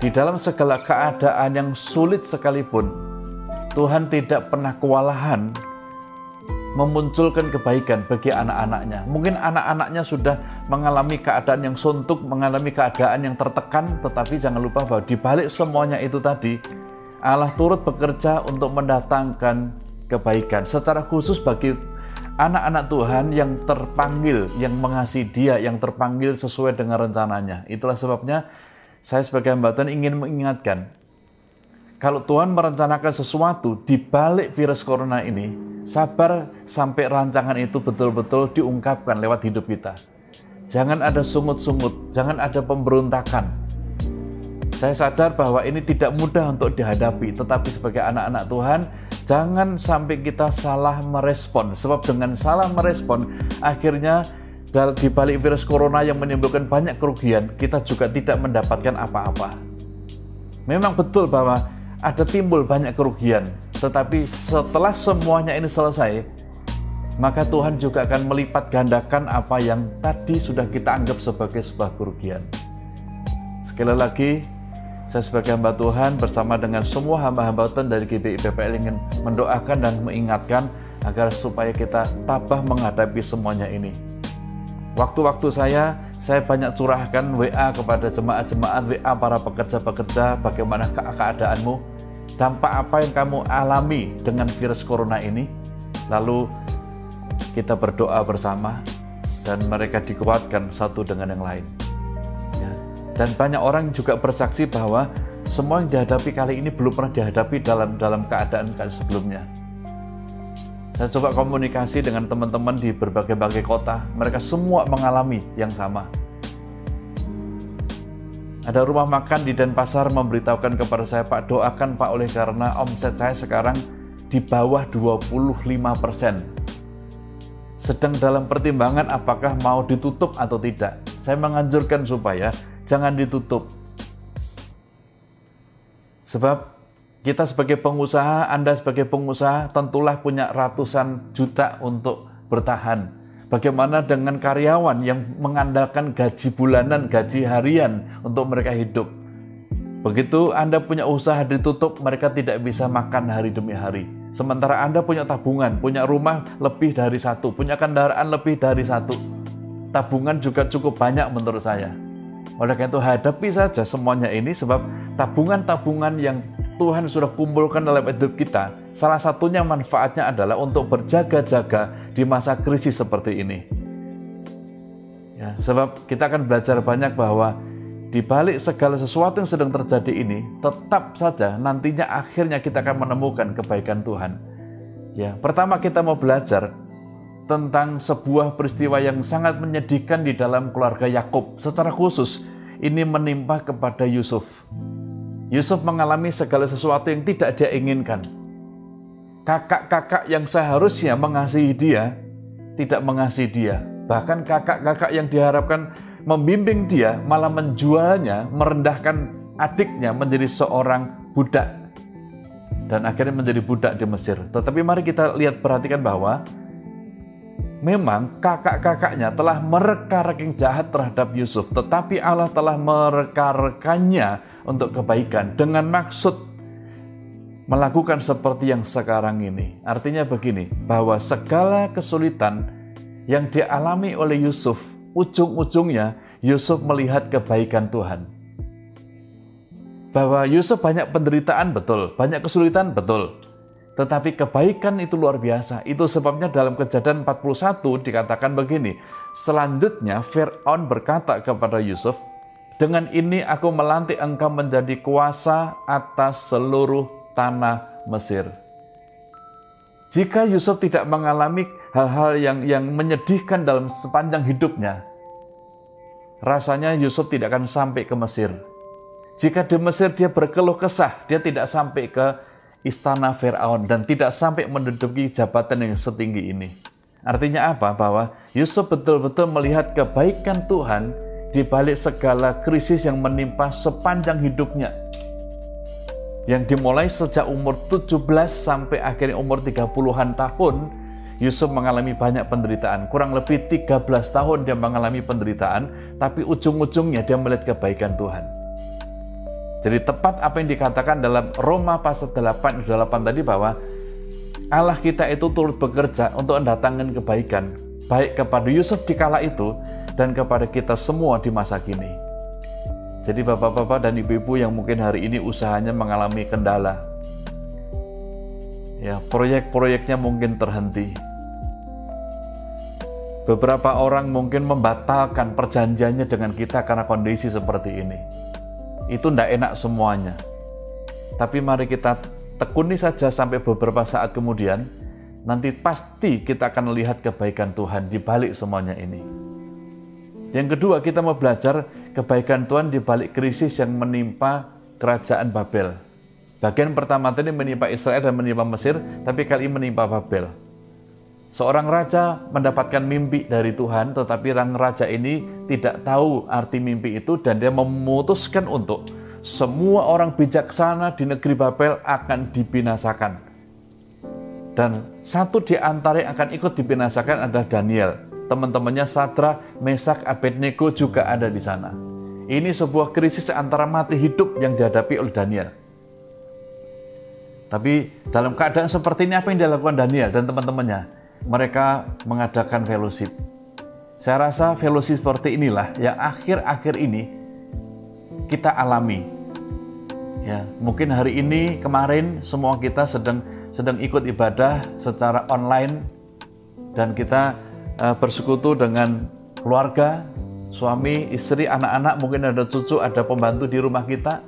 Di dalam segala keadaan yang sulit sekalipun, Tuhan tidak pernah kewalahan memunculkan kebaikan bagi anak-anaknya. Mungkin anak-anaknya sudah mengalami keadaan yang suntuk, mengalami keadaan yang tertekan, tetapi jangan lupa bahwa di balik semuanya itu tadi, Allah turut bekerja untuk mendatangkan kebaikan secara khusus bagi anak-anak Tuhan yang terpanggil, yang mengasihi Dia, yang terpanggil sesuai dengan rencananya. Itulah sebabnya saya sebagai hamba Tuhan ingin mengingatkan, kalau Tuhan merencanakan sesuatu di balik virus corona ini, sabar sampai rancangan itu betul-betul diungkapkan lewat hidup kita. Jangan ada sungut-sungut, jangan ada pemberontakan. Saya sadar bahwa ini tidak mudah untuk dihadapi, tetapi sebagai anak-anak Tuhan, Jangan sampai kita salah merespon, sebab dengan salah merespon, akhirnya di balik virus corona yang menimbulkan banyak kerugian, kita juga tidak mendapatkan apa-apa. Memang betul bahwa ada timbul banyak kerugian, tetapi setelah semuanya ini selesai, maka Tuhan juga akan melipat gandakan apa yang tadi sudah kita anggap sebagai sebuah kerugian. Sekali lagi, saya sebagai hamba Tuhan bersama dengan semua hamba-hamba Tuhan dari GBI PPL ingin mendoakan dan mengingatkan agar supaya kita tabah menghadapi semuanya ini. Waktu-waktu saya, saya banyak curahkan WA kepada jemaat-jemaat, WA para pekerja-pekerja, bagaimana keadaanmu, dampak apa yang kamu alami dengan virus corona ini. Lalu kita berdoa bersama dan mereka dikuatkan satu dengan yang lain. Dan banyak orang juga bersaksi bahwa semua yang dihadapi kali ini belum pernah dihadapi dalam dalam keadaan sebelumnya. Saya coba komunikasi dengan teman-teman di berbagai-bagai kota, mereka semua mengalami yang sama. Ada rumah makan di Denpasar memberitahukan kepada saya, Pak doakan Pak oleh karena omset saya sekarang di bawah 25 persen sedang dalam pertimbangan apakah mau ditutup atau tidak. Saya menganjurkan supaya jangan ditutup. Sebab kita sebagai pengusaha, Anda sebagai pengusaha tentulah punya ratusan juta untuk bertahan. Bagaimana dengan karyawan yang mengandalkan gaji bulanan, gaji harian untuk mereka hidup? Begitu Anda punya usaha ditutup, mereka tidak bisa makan hari demi hari. Sementara Anda punya tabungan, punya rumah lebih dari satu, punya kendaraan lebih dari satu. Tabungan juga cukup banyak menurut saya. Oleh karena itu hadapi saja semuanya ini sebab tabungan-tabungan yang Tuhan sudah kumpulkan dalam hidup kita, salah satunya manfaatnya adalah untuk berjaga-jaga di masa krisis seperti ini. Ya, sebab kita akan belajar banyak bahwa di balik segala sesuatu yang sedang terjadi ini, tetap saja nantinya akhirnya kita akan menemukan kebaikan Tuhan. Ya, pertama kita mau belajar tentang sebuah peristiwa yang sangat menyedihkan di dalam keluarga Yakub. Secara khusus, ini menimpa kepada Yusuf. Yusuf mengalami segala sesuatu yang tidak dia inginkan. Kakak-kakak yang seharusnya mengasihi dia, tidak mengasihi dia. Bahkan kakak-kakak yang diharapkan membimbing dia, malah menjualnya, merendahkan adiknya menjadi seorang budak. Dan akhirnya menjadi budak di Mesir. Tetapi mari kita lihat perhatikan bahwa memang kakak-kakaknya telah mereka-reking jahat terhadap Yusuf. Tetapi Allah telah mereka-rekannya untuk kebaikan dengan maksud melakukan seperti yang sekarang ini. Artinya begini, bahwa segala kesulitan yang dialami oleh Yusuf ujung-ujungnya Yusuf melihat kebaikan Tuhan. Bahwa Yusuf banyak penderitaan betul, banyak kesulitan betul. Tetapi kebaikan itu luar biasa. Itu sebabnya dalam kejadian 41 dikatakan begini. Selanjutnya Fir'aun berkata kepada Yusuf, dengan ini aku melantik engkau menjadi kuasa atas seluruh tanah Mesir. Jika Yusuf tidak mengalami hal-hal yang yang menyedihkan dalam sepanjang hidupnya, rasanya Yusuf tidak akan sampai ke Mesir. Jika di Mesir dia berkeluh kesah, dia tidak sampai ke istana Firaun dan tidak sampai menduduki jabatan yang setinggi ini. Artinya apa? Bahwa Yusuf betul-betul melihat kebaikan Tuhan di balik segala krisis yang menimpa sepanjang hidupnya. Yang dimulai sejak umur 17 sampai akhirnya umur 30-an tahun, Yusuf mengalami banyak penderitaan. Kurang lebih 13 tahun dia mengalami penderitaan, tapi ujung-ujungnya dia melihat kebaikan Tuhan. Jadi tepat apa yang dikatakan dalam Roma pasal 8 8 tadi bahwa Allah kita itu turut bekerja untuk mendatangkan kebaikan baik kepada Yusuf di kala itu dan kepada kita semua di masa kini. Jadi bapak-bapak dan ibu-ibu yang mungkin hari ini usahanya mengalami kendala. Ya, proyek-proyeknya mungkin terhenti Beberapa orang mungkin membatalkan perjanjiannya dengan kita karena kondisi seperti ini. Itu tidak enak semuanya. Tapi mari kita tekuni saja sampai beberapa saat kemudian, nanti pasti kita akan melihat kebaikan Tuhan di balik semuanya ini. Yang kedua, kita mau belajar kebaikan Tuhan di balik krisis yang menimpa kerajaan Babel. Bagian pertama tadi menimpa Israel dan menimpa Mesir, tapi kali ini menimpa Babel. Seorang raja mendapatkan mimpi dari Tuhan, tetapi orang raja ini tidak tahu arti mimpi itu dan dia memutuskan untuk semua orang bijaksana di negeri Babel akan dibinasakan. Dan satu di antara yang akan ikut dibinasakan adalah Daniel. Teman-temannya Sadra, Mesak, Abednego juga ada di sana. Ini sebuah krisis antara mati hidup yang dihadapi oleh Daniel. Tapi dalam keadaan seperti ini apa yang dilakukan Daniel dan teman-temannya? Mereka mengadakan fellowship. Saya rasa fellowship seperti inilah yang akhir-akhir ini kita alami. Ya, mungkin hari ini kemarin semua kita sedang sedang ikut ibadah secara online dan kita uh, bersekutu dengan keluarga, suami, istri, anak-anak, mungkin ada cucu, ada pembantu di rumah kita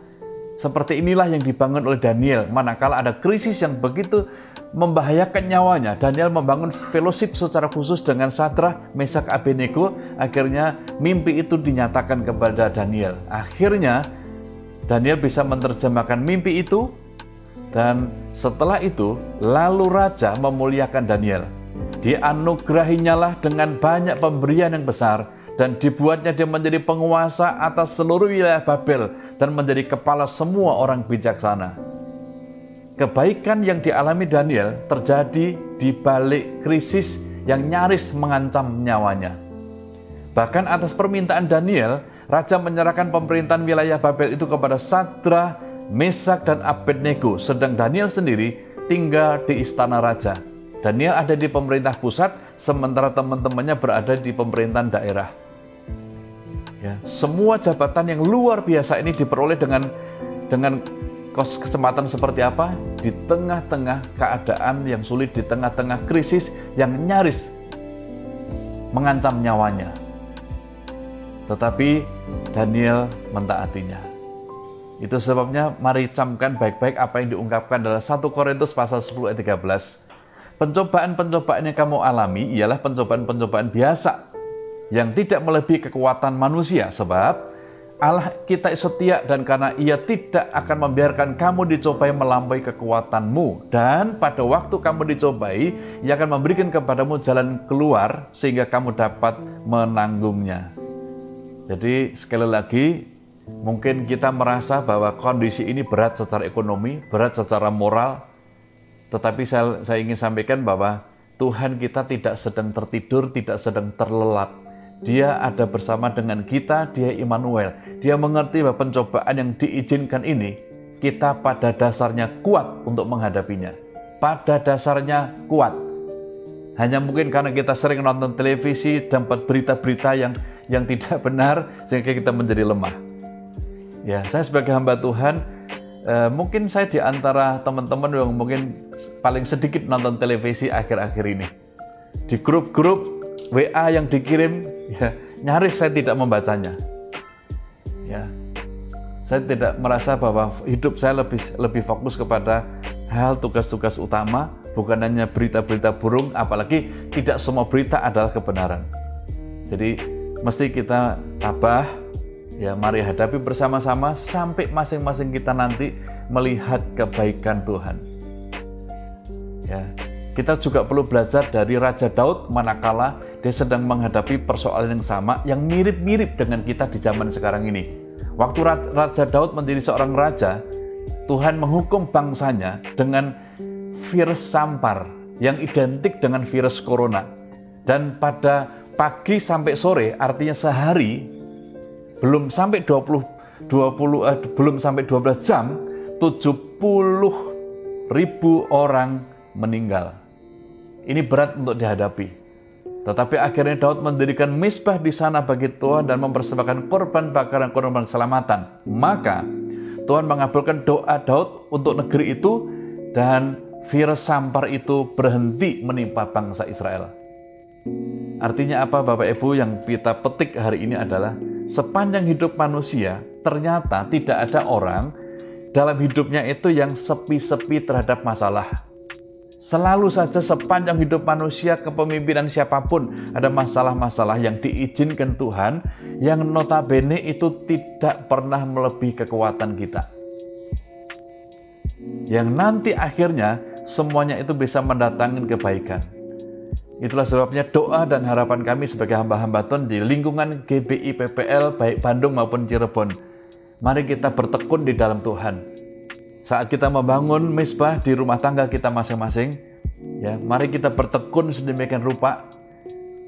seperti inilah yang dibangun oleh Daniel. Manakala ada krisis yang begitu membahayakan nyawanya, Daniel membangun fellowship secara khusus dengan Sadra, Mesak, Abednego. Akhirnya mimpi itu dinyatakan kepada Daniel. Akhirnya Daniel bisa menerjemahkan mimpi itu dan setelah itu lalu raja memuliakan Daniel. Dianugerahinya lah dengan banyak pemberian yang besar dan dibuatnya dia menjadi penguasa atas seluruh wilayah Babel dan menjadi kepala semua orang bijaksana. Kebaikan yang dialami Daniel terjadi di balik krisis yang nyaris mengancam nyawanya. Bahkan atas permintaan Daniel, raja menyerahkan pemerintahan wilayah Babel itu kepada Sadra, Mesak, dan Abednego, sedang Daniel sendiri tinggal di istana raja. Daniel ada di pemerintah pusat, sementara teman-temannya berada di pemerintahan daerah. Ya, semua jabatan yang luar biasa ini diperoleh dengan dengan kesempatan seperti apa? Di tengah-tengah keadaan yang sulit, di tengah-tengah krisis yang nyaris mengancam nyawanya. Tetapi Daniel mentaatinya. Itu sebabnya mari camkan baik-baik apa yang diungkapkan dalam 1 Korintus pasal 10 ayat 13. Pencobaan-pencobaan yang kamu alami ialah pencobaan-pencobaan biasa yang tidak melebihi kekuatan manusia sebab Allah kita setia dan karena ia tidak akan membiarkan kamu dicobai melampaui kekuatanmu. Dan pada waktu kamu dicobai ia akan memberikan kepadamu jalan keluar sehingga kamu dapat menanggungnya. Jadi sekali lagi mungkin kita merasa bahwa kondisi ini berat secara ekonomi berat secara moral. Tetapi saya, saya ingin sampaikan bahwa Tuhan kita tidak sedang tertidur, tidak sedang terlelap. Dia ada bersama dengan kita, dia Immanuel. Dia mengerti bahwa pencobaan yang diizinkan ini, kita pada dasarnya kuat untuk menghadapinya. Pada dasarnya kuat. Hanya mungkin karena kita sering nonton televisi, dapat berita-berita yang yang tidak benar, sehingga kita menjadi lemah. Ya, saya sebagai hamba Tuhan, eh, mungkin saya di antara teman-teman yang mungkin paling sedikit nonton televisi akhir-akhir ini. Di grup-grup WA yang dikirim ya nyaris saya tidak membacanya. Ya. Saya tidak merasa bahwa hidup saya lebih lebih fokus kepada hal tugas-tugas utama, bukan hanya berita-berita burung, apalagi tidak semua berita adalah kebenaran. Jadi mesti kita tabah, ya mari hadapi bersama-sama sampai masing-masing kita nanti melihat kebaikan Tuhan. Ya, kita juga perlu belajar dari Raja Daud manakala dia sedang menghadapi persoalan yang sama yang mirip-mirip dengan kita di zaman sekarang ini. Waktu Raja Daud menjadi seorang raja, Tuhan menghukum bangsanya dengan virus sampar yang identik dengan virus corona. Dan pada pagi sampai sore, artinya sehari, belum sampai 20, 20 eh, belum sampai 12 jam, 70 ribu orang meninggal. Ini berat untuk dihadapi. Tetapi akhirnya Daud mendirikan misbah di sana bagi Tuhan dan mempersembahkan korban bakaran korban keselamatan. Maka Tuhan mengabulkan doa Daud untuk negeri itu dan virus sampar itu berhenti menimpa bangsa Israel. Artinya apa Bapak Ibu yang kita petik hari ini adalah sepanjang hidup manusia ternyata tidak ada orang dalam hidupnya itu yang sepi-sepi terhadap masalah Selalu saja sepanjang hidup manusia kepemimpinan siapa pun ada masalah-masalah yang diizinkan Tuhan yang notabene itu tidak pernah melebihi kekuatan kita. Yang nanti akhirnya semuanya itu bisa mendatangkan kebaikan. Itulah sebabnya doa dan harapan kami sebagai hamba-hamba Tuhan di lingkungan GBI PPL baik Bandung maupun Cirebon. Mari kita bertekun di dalam Tuhan saat kita membangun mesbah di rumah tangga kita masing-masing, ya, mari kita bertekun sedemikian rupa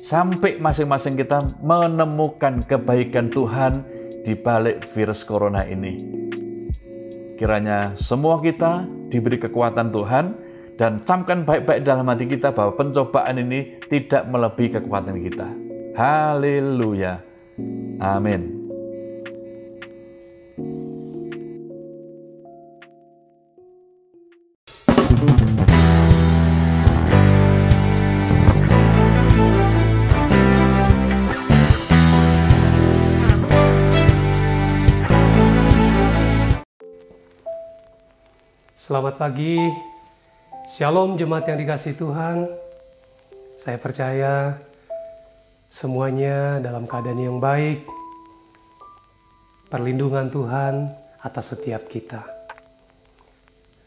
sampai masing-masing kita menemukan kebaikan Tuhan di balik virus corona ini. Kiranya semua kita diberi kekuatan Tuhan dan camkan baik-baik dalam hati kita bahwa pencobaan ini tidak melebihi kekuatan kita. Haleluya. Amin. Selamat pagi, Shalom jemaat yang dikasih Tuhan. Saya percaya semuanya dalam keadaan yang baik. Perlindungan Tuhan atas setiap kita.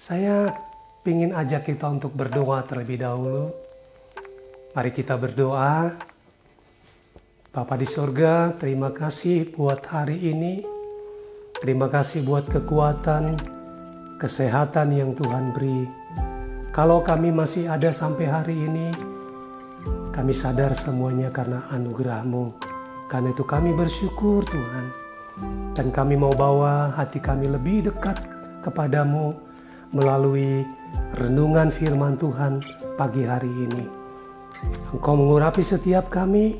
Saya ingin ajak kita untuk berdoa terlebih dahulu. Mari kita berdoa. Bapa di sorga, terima kasih buat hari ini. Terima kasih buat kekuatan, kesehatan yang Tuhan beri. Kalau kami masih ada sampai hari ini, kami sadar semuanya karena anugerah-Mu. Karena itu kami bersyukur Tuhan. Dan kami mau bawa hati kami lebih dekat kepadamu melalui renungan firman Tuhan pagi hari ini. Engkau mengurapi setiap kami.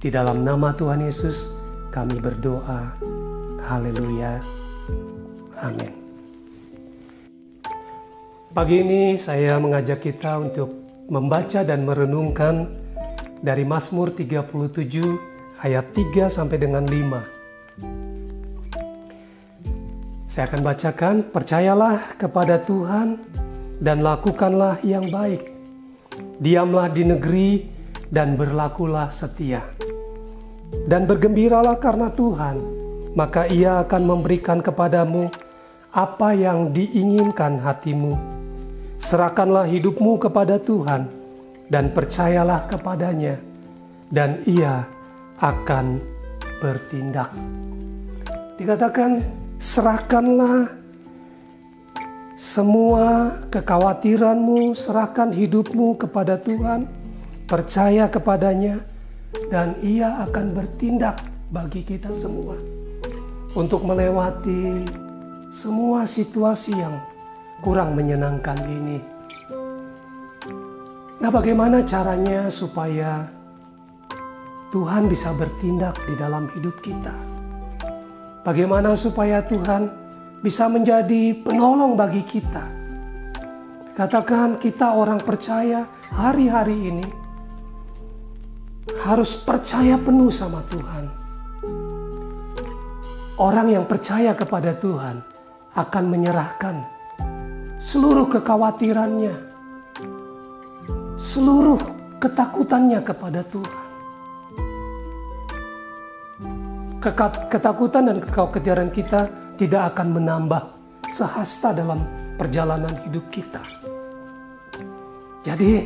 Di dalam nama Tuhan Yesus kami berdoa. Haleluya. Amin. Pagi ini saya mengajak kita untuk membaca dan merenungkan dari Mazmur 37 ayat 3 sampai dengan 5. Saya akan bacakan, percayalah kepada Tuhan dan lakukanlah yang baik. Diamlah di negeri dan berlakulah setia. Dan bergembiralah karena Tuhan, maka ia akan memberikan kepadamu apa yang diinginkan hatimu Serahkanlah hidupmu kepada Tuhan dan percayalah kepadanya dan ia akan bertindak. Dikatakan serahkanlah semua kekhawatiranmu, serahkan hidupmu kepada Tuhan, percaya kepadanya dan ia akan bertindak bagi kita semua untuk melewati semua situasi yang kurang menyenangkan ini. Nah, bagaimana caranya supaya Tuhan bisa bertindak di dalam hidup kita? Bagaimana supaya Tuhan bisa menjadi penolong bagi kita? Katakan kita orang percaya hari-hari ini harus percaya penuh sama Tuhan. Orang yang percaya kepada Tuhan akan menyerahkan seluruh kekhawatirannya, seluruh ketakutannya kepada Tuhan. Ketakutan dan kekhawatiran kita tidak akan menambah sehasta dalam perjalanan hidup kita. Jadi,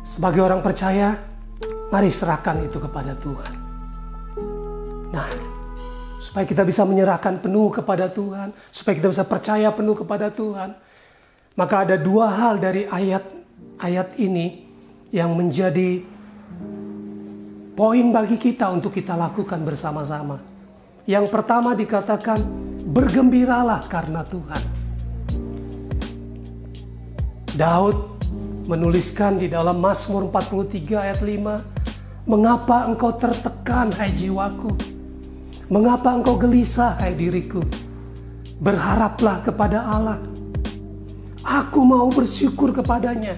sebagai orang percaya, mari serahkan itu kepada Tuhan. Nah, supaya kita bisa menyerahkan penuh kepada Tuhan, supaya kita bisa percaya penuh kepada Tuhan, maka ada dua hal dari ayat-ayat ini yang menjadi poin bagi kita untuk kita lakukan bersama-sama. Yang pertama dikatakan bergembiralah karena Tuhan. Daud menuliskan di dalam Mazmur 43 ayat 5, "Mengapa engkau tertekan hai jiwaku? Mengapa engkau gelisah hai diriku? Berharaplah kepada Allah." Aku mau bersyukur kepadanya,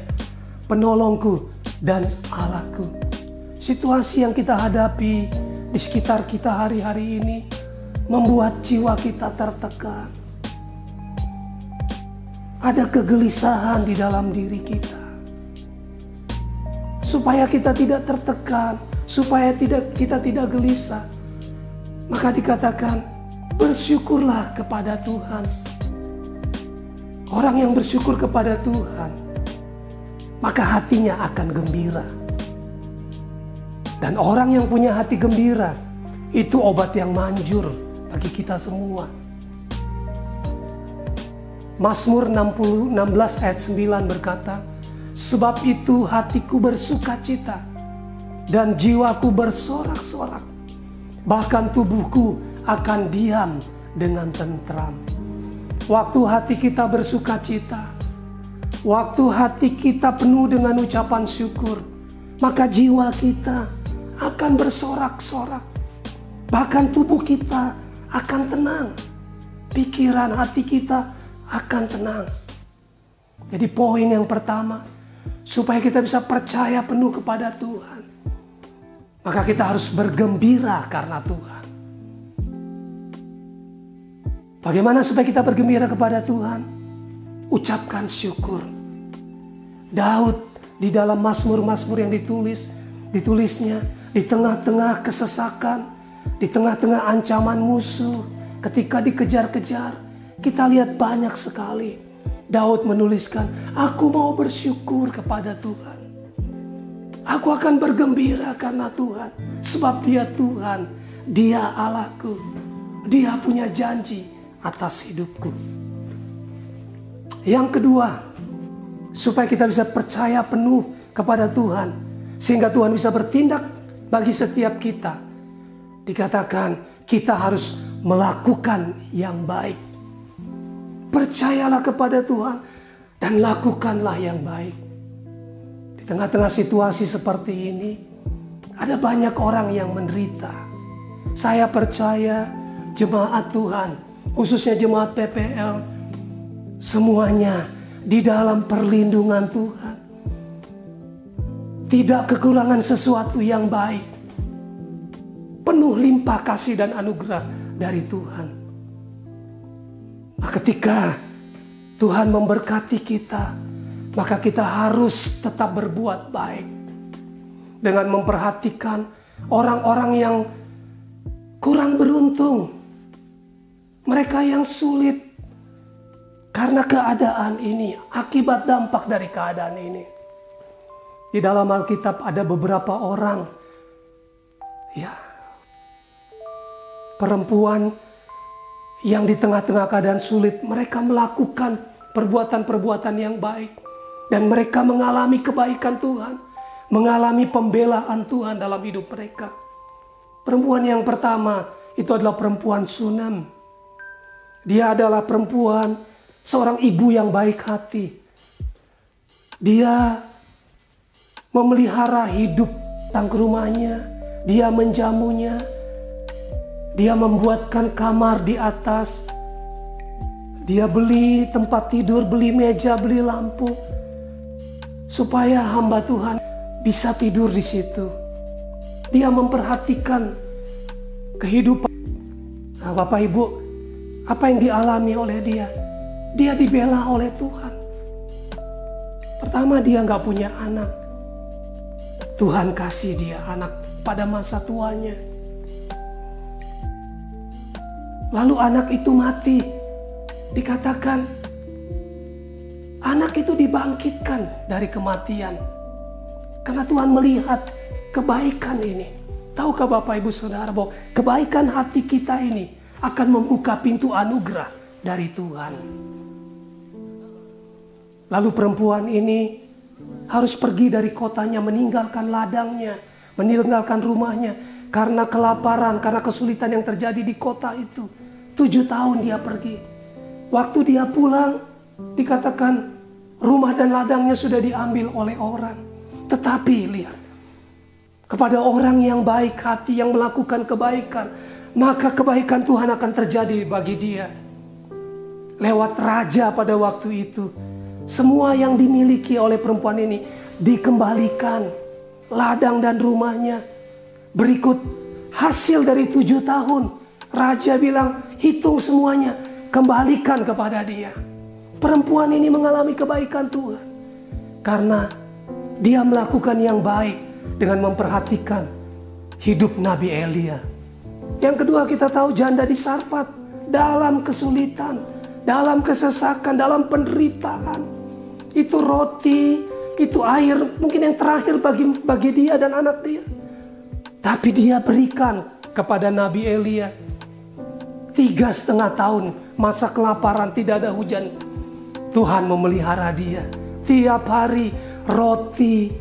penolongku dan Allahku. Situasi yang kita hadapi di sekitar kita hari-hari ini membuat jiwa kita tertekan. Ada kegelisahan di dalam diri kita. Supaya kita tidak tertekan, supaya tidak kita tidak gelisah. Maka dikatakan, bersyukurlah kepada Tuhan Orang yang bersyukur kepada Tuhan, maka hatinya akan gembira. Dan orang yang punya hati gembira, itu obat yang manjur bagi kita semua. Mazmur 60, 16 ayat 9 berkata, Sebab itu hatiku bersuka cita dan jiwaku bersorak-sorak. Bahkan tubuhku akan diam dengan tentram. Waktu hati kita bersuka cita, waktu hati kita penuh dengan ucapan syukur, maka jiwa kita akan bersorak-sorak. Bahkan tubuh kita akan tenang. Pikiran hati kita akan tenang. Jadi poin yang pertama, supaya kita bisa percaya penuh kepada Tuhan. Maka kita harus bergembira karena Tuhan. Bagaimana supaya kita bergembira kepada Tuhan? Ucapkan syukur. Daud di dalam Mazmur-Mazmur yang ditulis, ditulisnya di tengah-tengah kesesakan, di tengah-tengah ancaman musuh, ketika dikejar-kejar, kita lihat banyak sekali. Daud menuliskan, "Aku mau bersyukur kepada Tuhan. Aku akan bergembira karena Tuhan, sebab Dia Tuhan, Dia Allahku. Dia punya janji atas hidupku." Yang kedua, supaya kita bisa percaya penuh kepada Tuhan, sehingga Tuhan bisa bertindak bagi setiap kita. Dikatakan, kita harus melakukan yang baik. Percayalah kepada Tuhan dan lakukanlah yang baik. Di tengah-tengah situasi seperti ini, ada banyak orang yang menderita. Saya percaya jemaat Tuhan, khususnya jemaat PPL, semuanya di dalam perlindungan Tuhan. Tidak kekurangan sesuatu yang baik. Penuh limpah kasih dan anugerah dari Tuhan. Nah, ketika Tuhan memberkati kita, maka kita harus tetap berbuat baik dengan memperhatikan orang-orang yang kurang beruntung, mereka yang sulit karena keadaan ini, akibat dampak dari keadaan ini. Di dalam Alkitab ada beberapa orang, ya, perempuan yang di tengah-tengah keadaan sulit, mereka melakukan perbuatan-perbuatan yang baik, dan mereka mengalami kebaikan Tuhan, mengalami pembelaan Tuhan dalam hidup mereka. Perempuan yang pertama itu adalah perempuan Sunam. Dia adalah perempuan, seorang ibu yang baik hati. Dia memelihara hidup tang rumahnya, dia menjamunya, dia membuatkan kamar di atas, dia beli tempat tidur, beli meja, beli lampu, supaya hamba Tuhan bisa tidur di situ. Dia memperhatikan kehidupan. Nah, Bapak Ibu, apa yang dialami oleh dia? Dia dibela oleh Tuhan. Pertama dia nggak punya anak. Tuhan kasih dia anak pada masa tuanya. Lalu anak itu mati. Dikatakan anak itu dibangkitkan dari kematian. Karena Tuhan melihat kebaikan ini. Tahukah Bapak Ibu Saudara bahwa kebaikan hati kita ini akan membuka pintu anugerah dari Tuhan. Lalu perempuan ini harus pergi dari kotanya, meninggalkan ladangnya, meninggalkan rumahnya karena kelaparan, karena kesulitan yang terjadi di kota itu. Tujuh tahun dia pergi. Waktu dia pulang, dikatakan rumah dan ladangnya sudah diambil oleh orang. Tetapi lihat, kepada orang yang baik hati, yang melakukan kebaikan, maka kebaikan Tuhan akan terjadi bagi dia. Lewat raja pada waktu itu, semua yang dimiliki oleh perempuan ini dikembalikan. Ladang dan rumahnya. Berikut hasil dari tujuh tahun. Raja bilang hitung semuanya. Kembalikan kepada dia. Perempuan ini mengalami kebaikan Tuhan. Karena dia melakukan yang baik dengan memperhatikan hidup Nabi Elia. Yang kedua kita tahu janda di Sarfat dalam kesulitan, dalam kesesakan, dalam penderitaan itu roti, itu air mungkin yang terakhir bagi bagi dia dan anak dia. Tapi dia berikan kepada Nabi Elia tiga setengah tahun masa kelaparan tidak ada hujan. Tuhan memelihara dia tiap hari roti,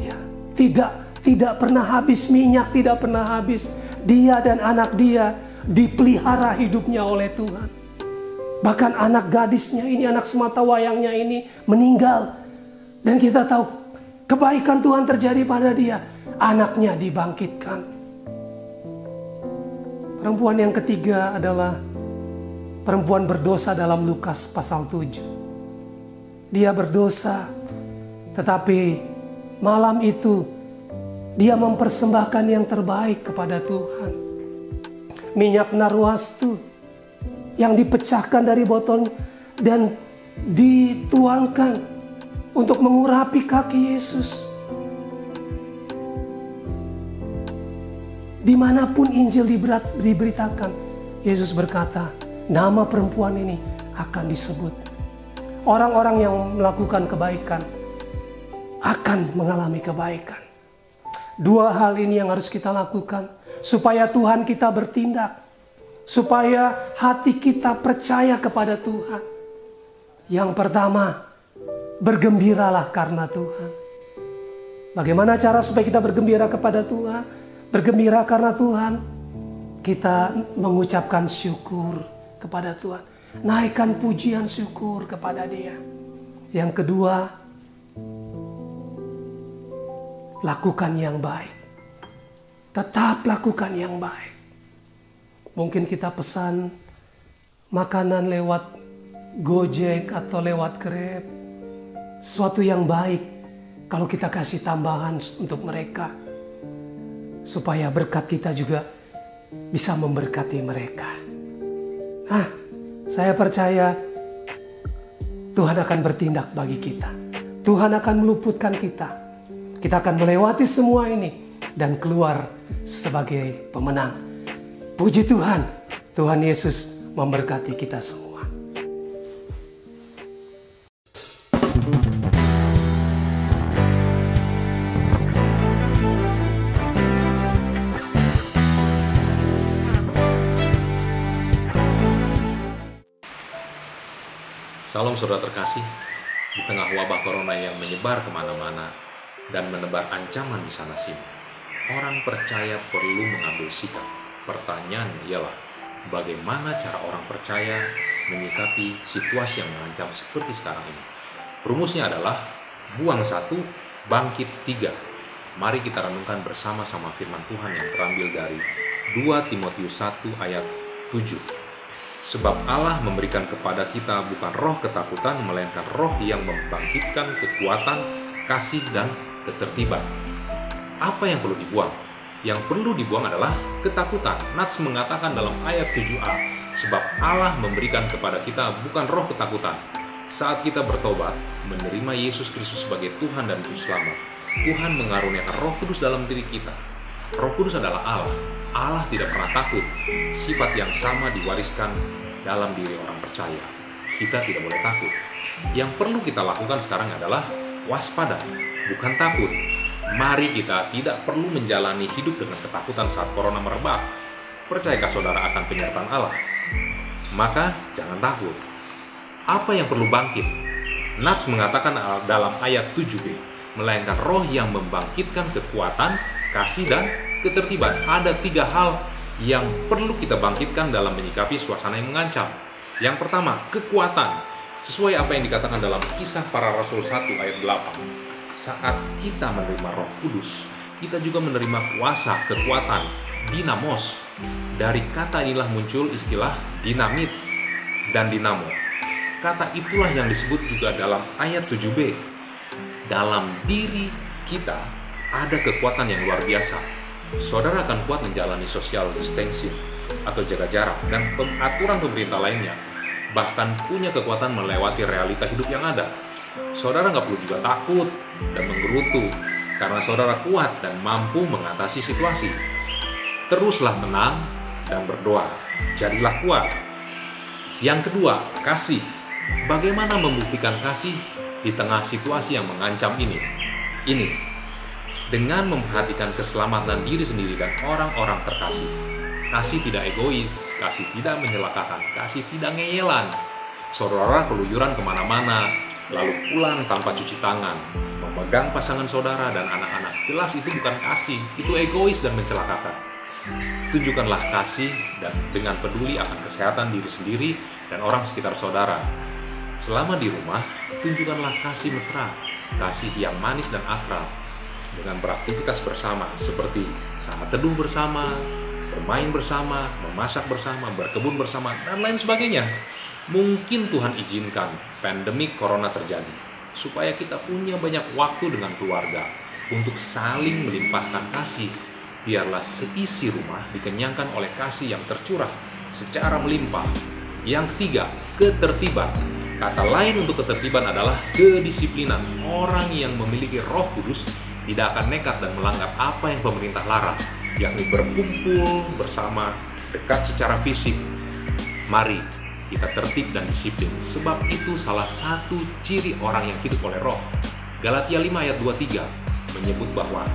ya, tidak tidak pernah habis minyak, tidak pernah habis. Dia dan anak dia dipelihara hidupnya oleh Tuhan. Bahkan anak gadisnya ini, anak semata wayangnya ini meninggal. Dan kita tahu kebaikan Tuhan terjadi pada dia. Anaknya dibangkitkan. Perempuan yang ketiga adalah perempuan berdosa dalam Lukas pasal 7. Dia berdosa, tetapi malam itu dia mempersembahkan yang terbaik kepada Tuhan. Minyak narwastu yang dipecahkan dari botol dan dituangkan untuk mengurapi kaki Yesus. Di mana pun Injil diberitakan, Yesus berkata, nama perempuan ini akan disebut. Orang-orang yang melakukan kebaikan akan mengalami kebaikan. Dua hal ini yang harus kita lakukan supaya Tuhan kita bertindak, supaya hati kita percaya kepada Tuhan. Yang pertama, bergembiralah karena Tuhan. Bagaimana cara supaya kita bergembira kepada Tuhan? Bergembira karena Tuhan. Kita mengucapkan syukur kepada Tuhan. Naikkan pujian syukur kepada Dia. Yang kedua, lakukan yang baik. Tetap lakukan yang baik. Mungkin kita pesan makanan lewat Gojek atau lewat Grab. Suatu yang baik kalau kita kasih tambahan untuk mereka. Supaya berkat kita juga bisa memberkati mereka. Nah, saya percaya Tuhan akan bertindak bagi kita. Tuhan akan meluputkan kita. Kita akan melewati semua ini dan keluar sebagai pemenang. Puji Tuhan, Tuhan Yesus memberkati kita semua. Salam saudara terkasih, di tengah wabah corona yang menyebar ke mana-mana dan menebar ancaman di sana sini, orang percaya perlu mengambil sikap. Pertanyaan ialah, bagaimana cara orang percaya menyikapi situasi yang mengancam seperti sekarang ini? Rumusnya adalah, buang satu, bangkit tiga. Mari kita renungkan bersama-sama firman Tuhan yang terambil dari 2 Timotius 1 ayat 7. Sebab Allah memberikan kepada kita bukan roh ketakutan, melainkan roh yang membangkitkan kekuatan, kasih, dan ketertiban. Apa yang perlu dibuang? Yang perlu dibuang adalah ketakutan. Nats mengatakan dalam ayat 7a, sebab Allah memberikan kepada kita bukan roh ketakutan. Saat kita bertobat, menerima Yesus Kristus sebagai Tuhan dan Juru Selamat, Tuhan mengaruniakan roh kudus dalam diri kita. Roh kudus adalah Allah. Allah tidak pernah takut. Sifat yang sama diwariskan dalam diri orang percaya. Kita tidak boleh takut. Yang perlu kita lakukan sekarang adalah waspada, bukan takut. Mari kita tidak perlu menjalani hidup dengan ketakutan saat corona merebak. Percayakah saudara akan penyertaan Allah? Maka jangan takut. Apa yang perlu bangkit? Nats mengatakan dalam ayat 7b, melainkan roh yang membangkitkan kekuatan, kasih, dan ketertiban. Ada tiga hal yang perlu kita bangkitkan dalam menyikapi suasana yang mengancam. Yang pertama, kekuatan. Sesuai apa yang dikatakan dalam kisah para rasul 1 ayat 8 saat kita menerima Roh Kudus, kita juga menerima kuasa, kekuatan, dinamos. Dari kata inilah muncul istilah dinamit dan dinamo. Kata itulah yang disebut juga dalam ayat 7b. Dalam diri kita ada kekuatan yang luar biasa. Saudara akan kuat menjalani social distancing atau jaga jarak dan aturan pemerintah lainnya. Bahkan punya kekuatan melewati realita hidup yang ada saudara nggak perlu juga takut dan menggerutu karena saudara kuat dan mampu mengatasi situasi. Teruslah tenang dan berdoa. Jadilah kuat. Yang kedua, kasih. Bagaimana membuktikan kasih di tengah situasi yang mengancam ini? Ini dengan memperhatikan keselamatan diri sendiri dan orang-orang terkasih. Kasih tidak egois, kasih tidak menyelakakan, kasih tidak ngeyelan. Saudara keluyuran ke mana-mana, lalu pulang tanpa cuci tangan, memegang pasangan saudara dan anak-anak. Jelas itu bukan kasih, itu egois dan mencelakakan. Tunjukkanlah kasih dan dengan peduli akan kesehatan diri sendiri dan orang sekitar saudara. Selama di rumah, tunjukkanlah kasih mesra, kasih yang manis dan akrab dengan beraktivitas bersama seperti saat teduh bersama, bermain bersama, memasak bersama, berkebun bersama, dan lain sebagainya. Mungkin Tuhan izinkan pandemi corona terjadi supaya kita punya banyak waktu dengan keluarga untuk saling melimpahkan kasih biarlah seisi rumah dikenyangkan oleh kasih yang tercurah secara melimpah. Yang ketiga, ketertiban. Kata lain untuk ketertiban adalah kedisiplinan. Orang yang memiliki roh kudus tidak akan nekat dan melanggar apa yang pemerintah larang, yakni berkumpul bersama dekat secara fisik. Mari kita tertib dan disiplin, sebab itu salah satu ciri orang yang hidup oleh roh. Galatia 5 ayat 23 menyebut bahwa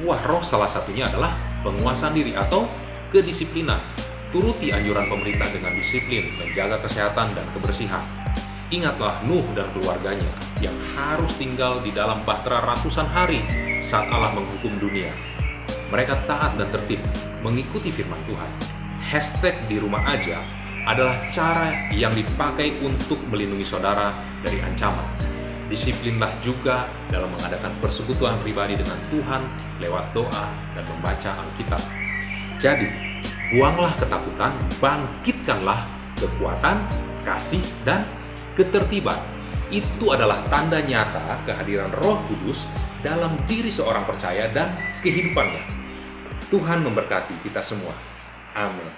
buah roh salah satunya adalah penguasaan diri atau kedisiplinan. Turuti anjuran pemerintah dengan disiplin, menjaga kesehatan dan kebersihan. Ingatlah Nuh dan keluarganya yang harus tinggal di dalam bahtera ratusan hari saat Allah menghukum dunia. Mereka taat dan tertib, mengikuti firman Tuhan. Hashtag di rumah aja adalah cara yang dipakai untuk melindungi saudara dari ancaman Disiplinlah juga dalam mengadakan persekutuan pribadi dengan Tuhan lewat doa dan membaca Alkitab. Jadi, buanglah ketakutan, bangkitkanlah kekuatan, kasih, dan ketertiban. Itu adalah tanda nyata kehadiran Roh Kudus dalam diri seorang percaya dan kehidupannya. Tuhan memberkati kita semua. Amin.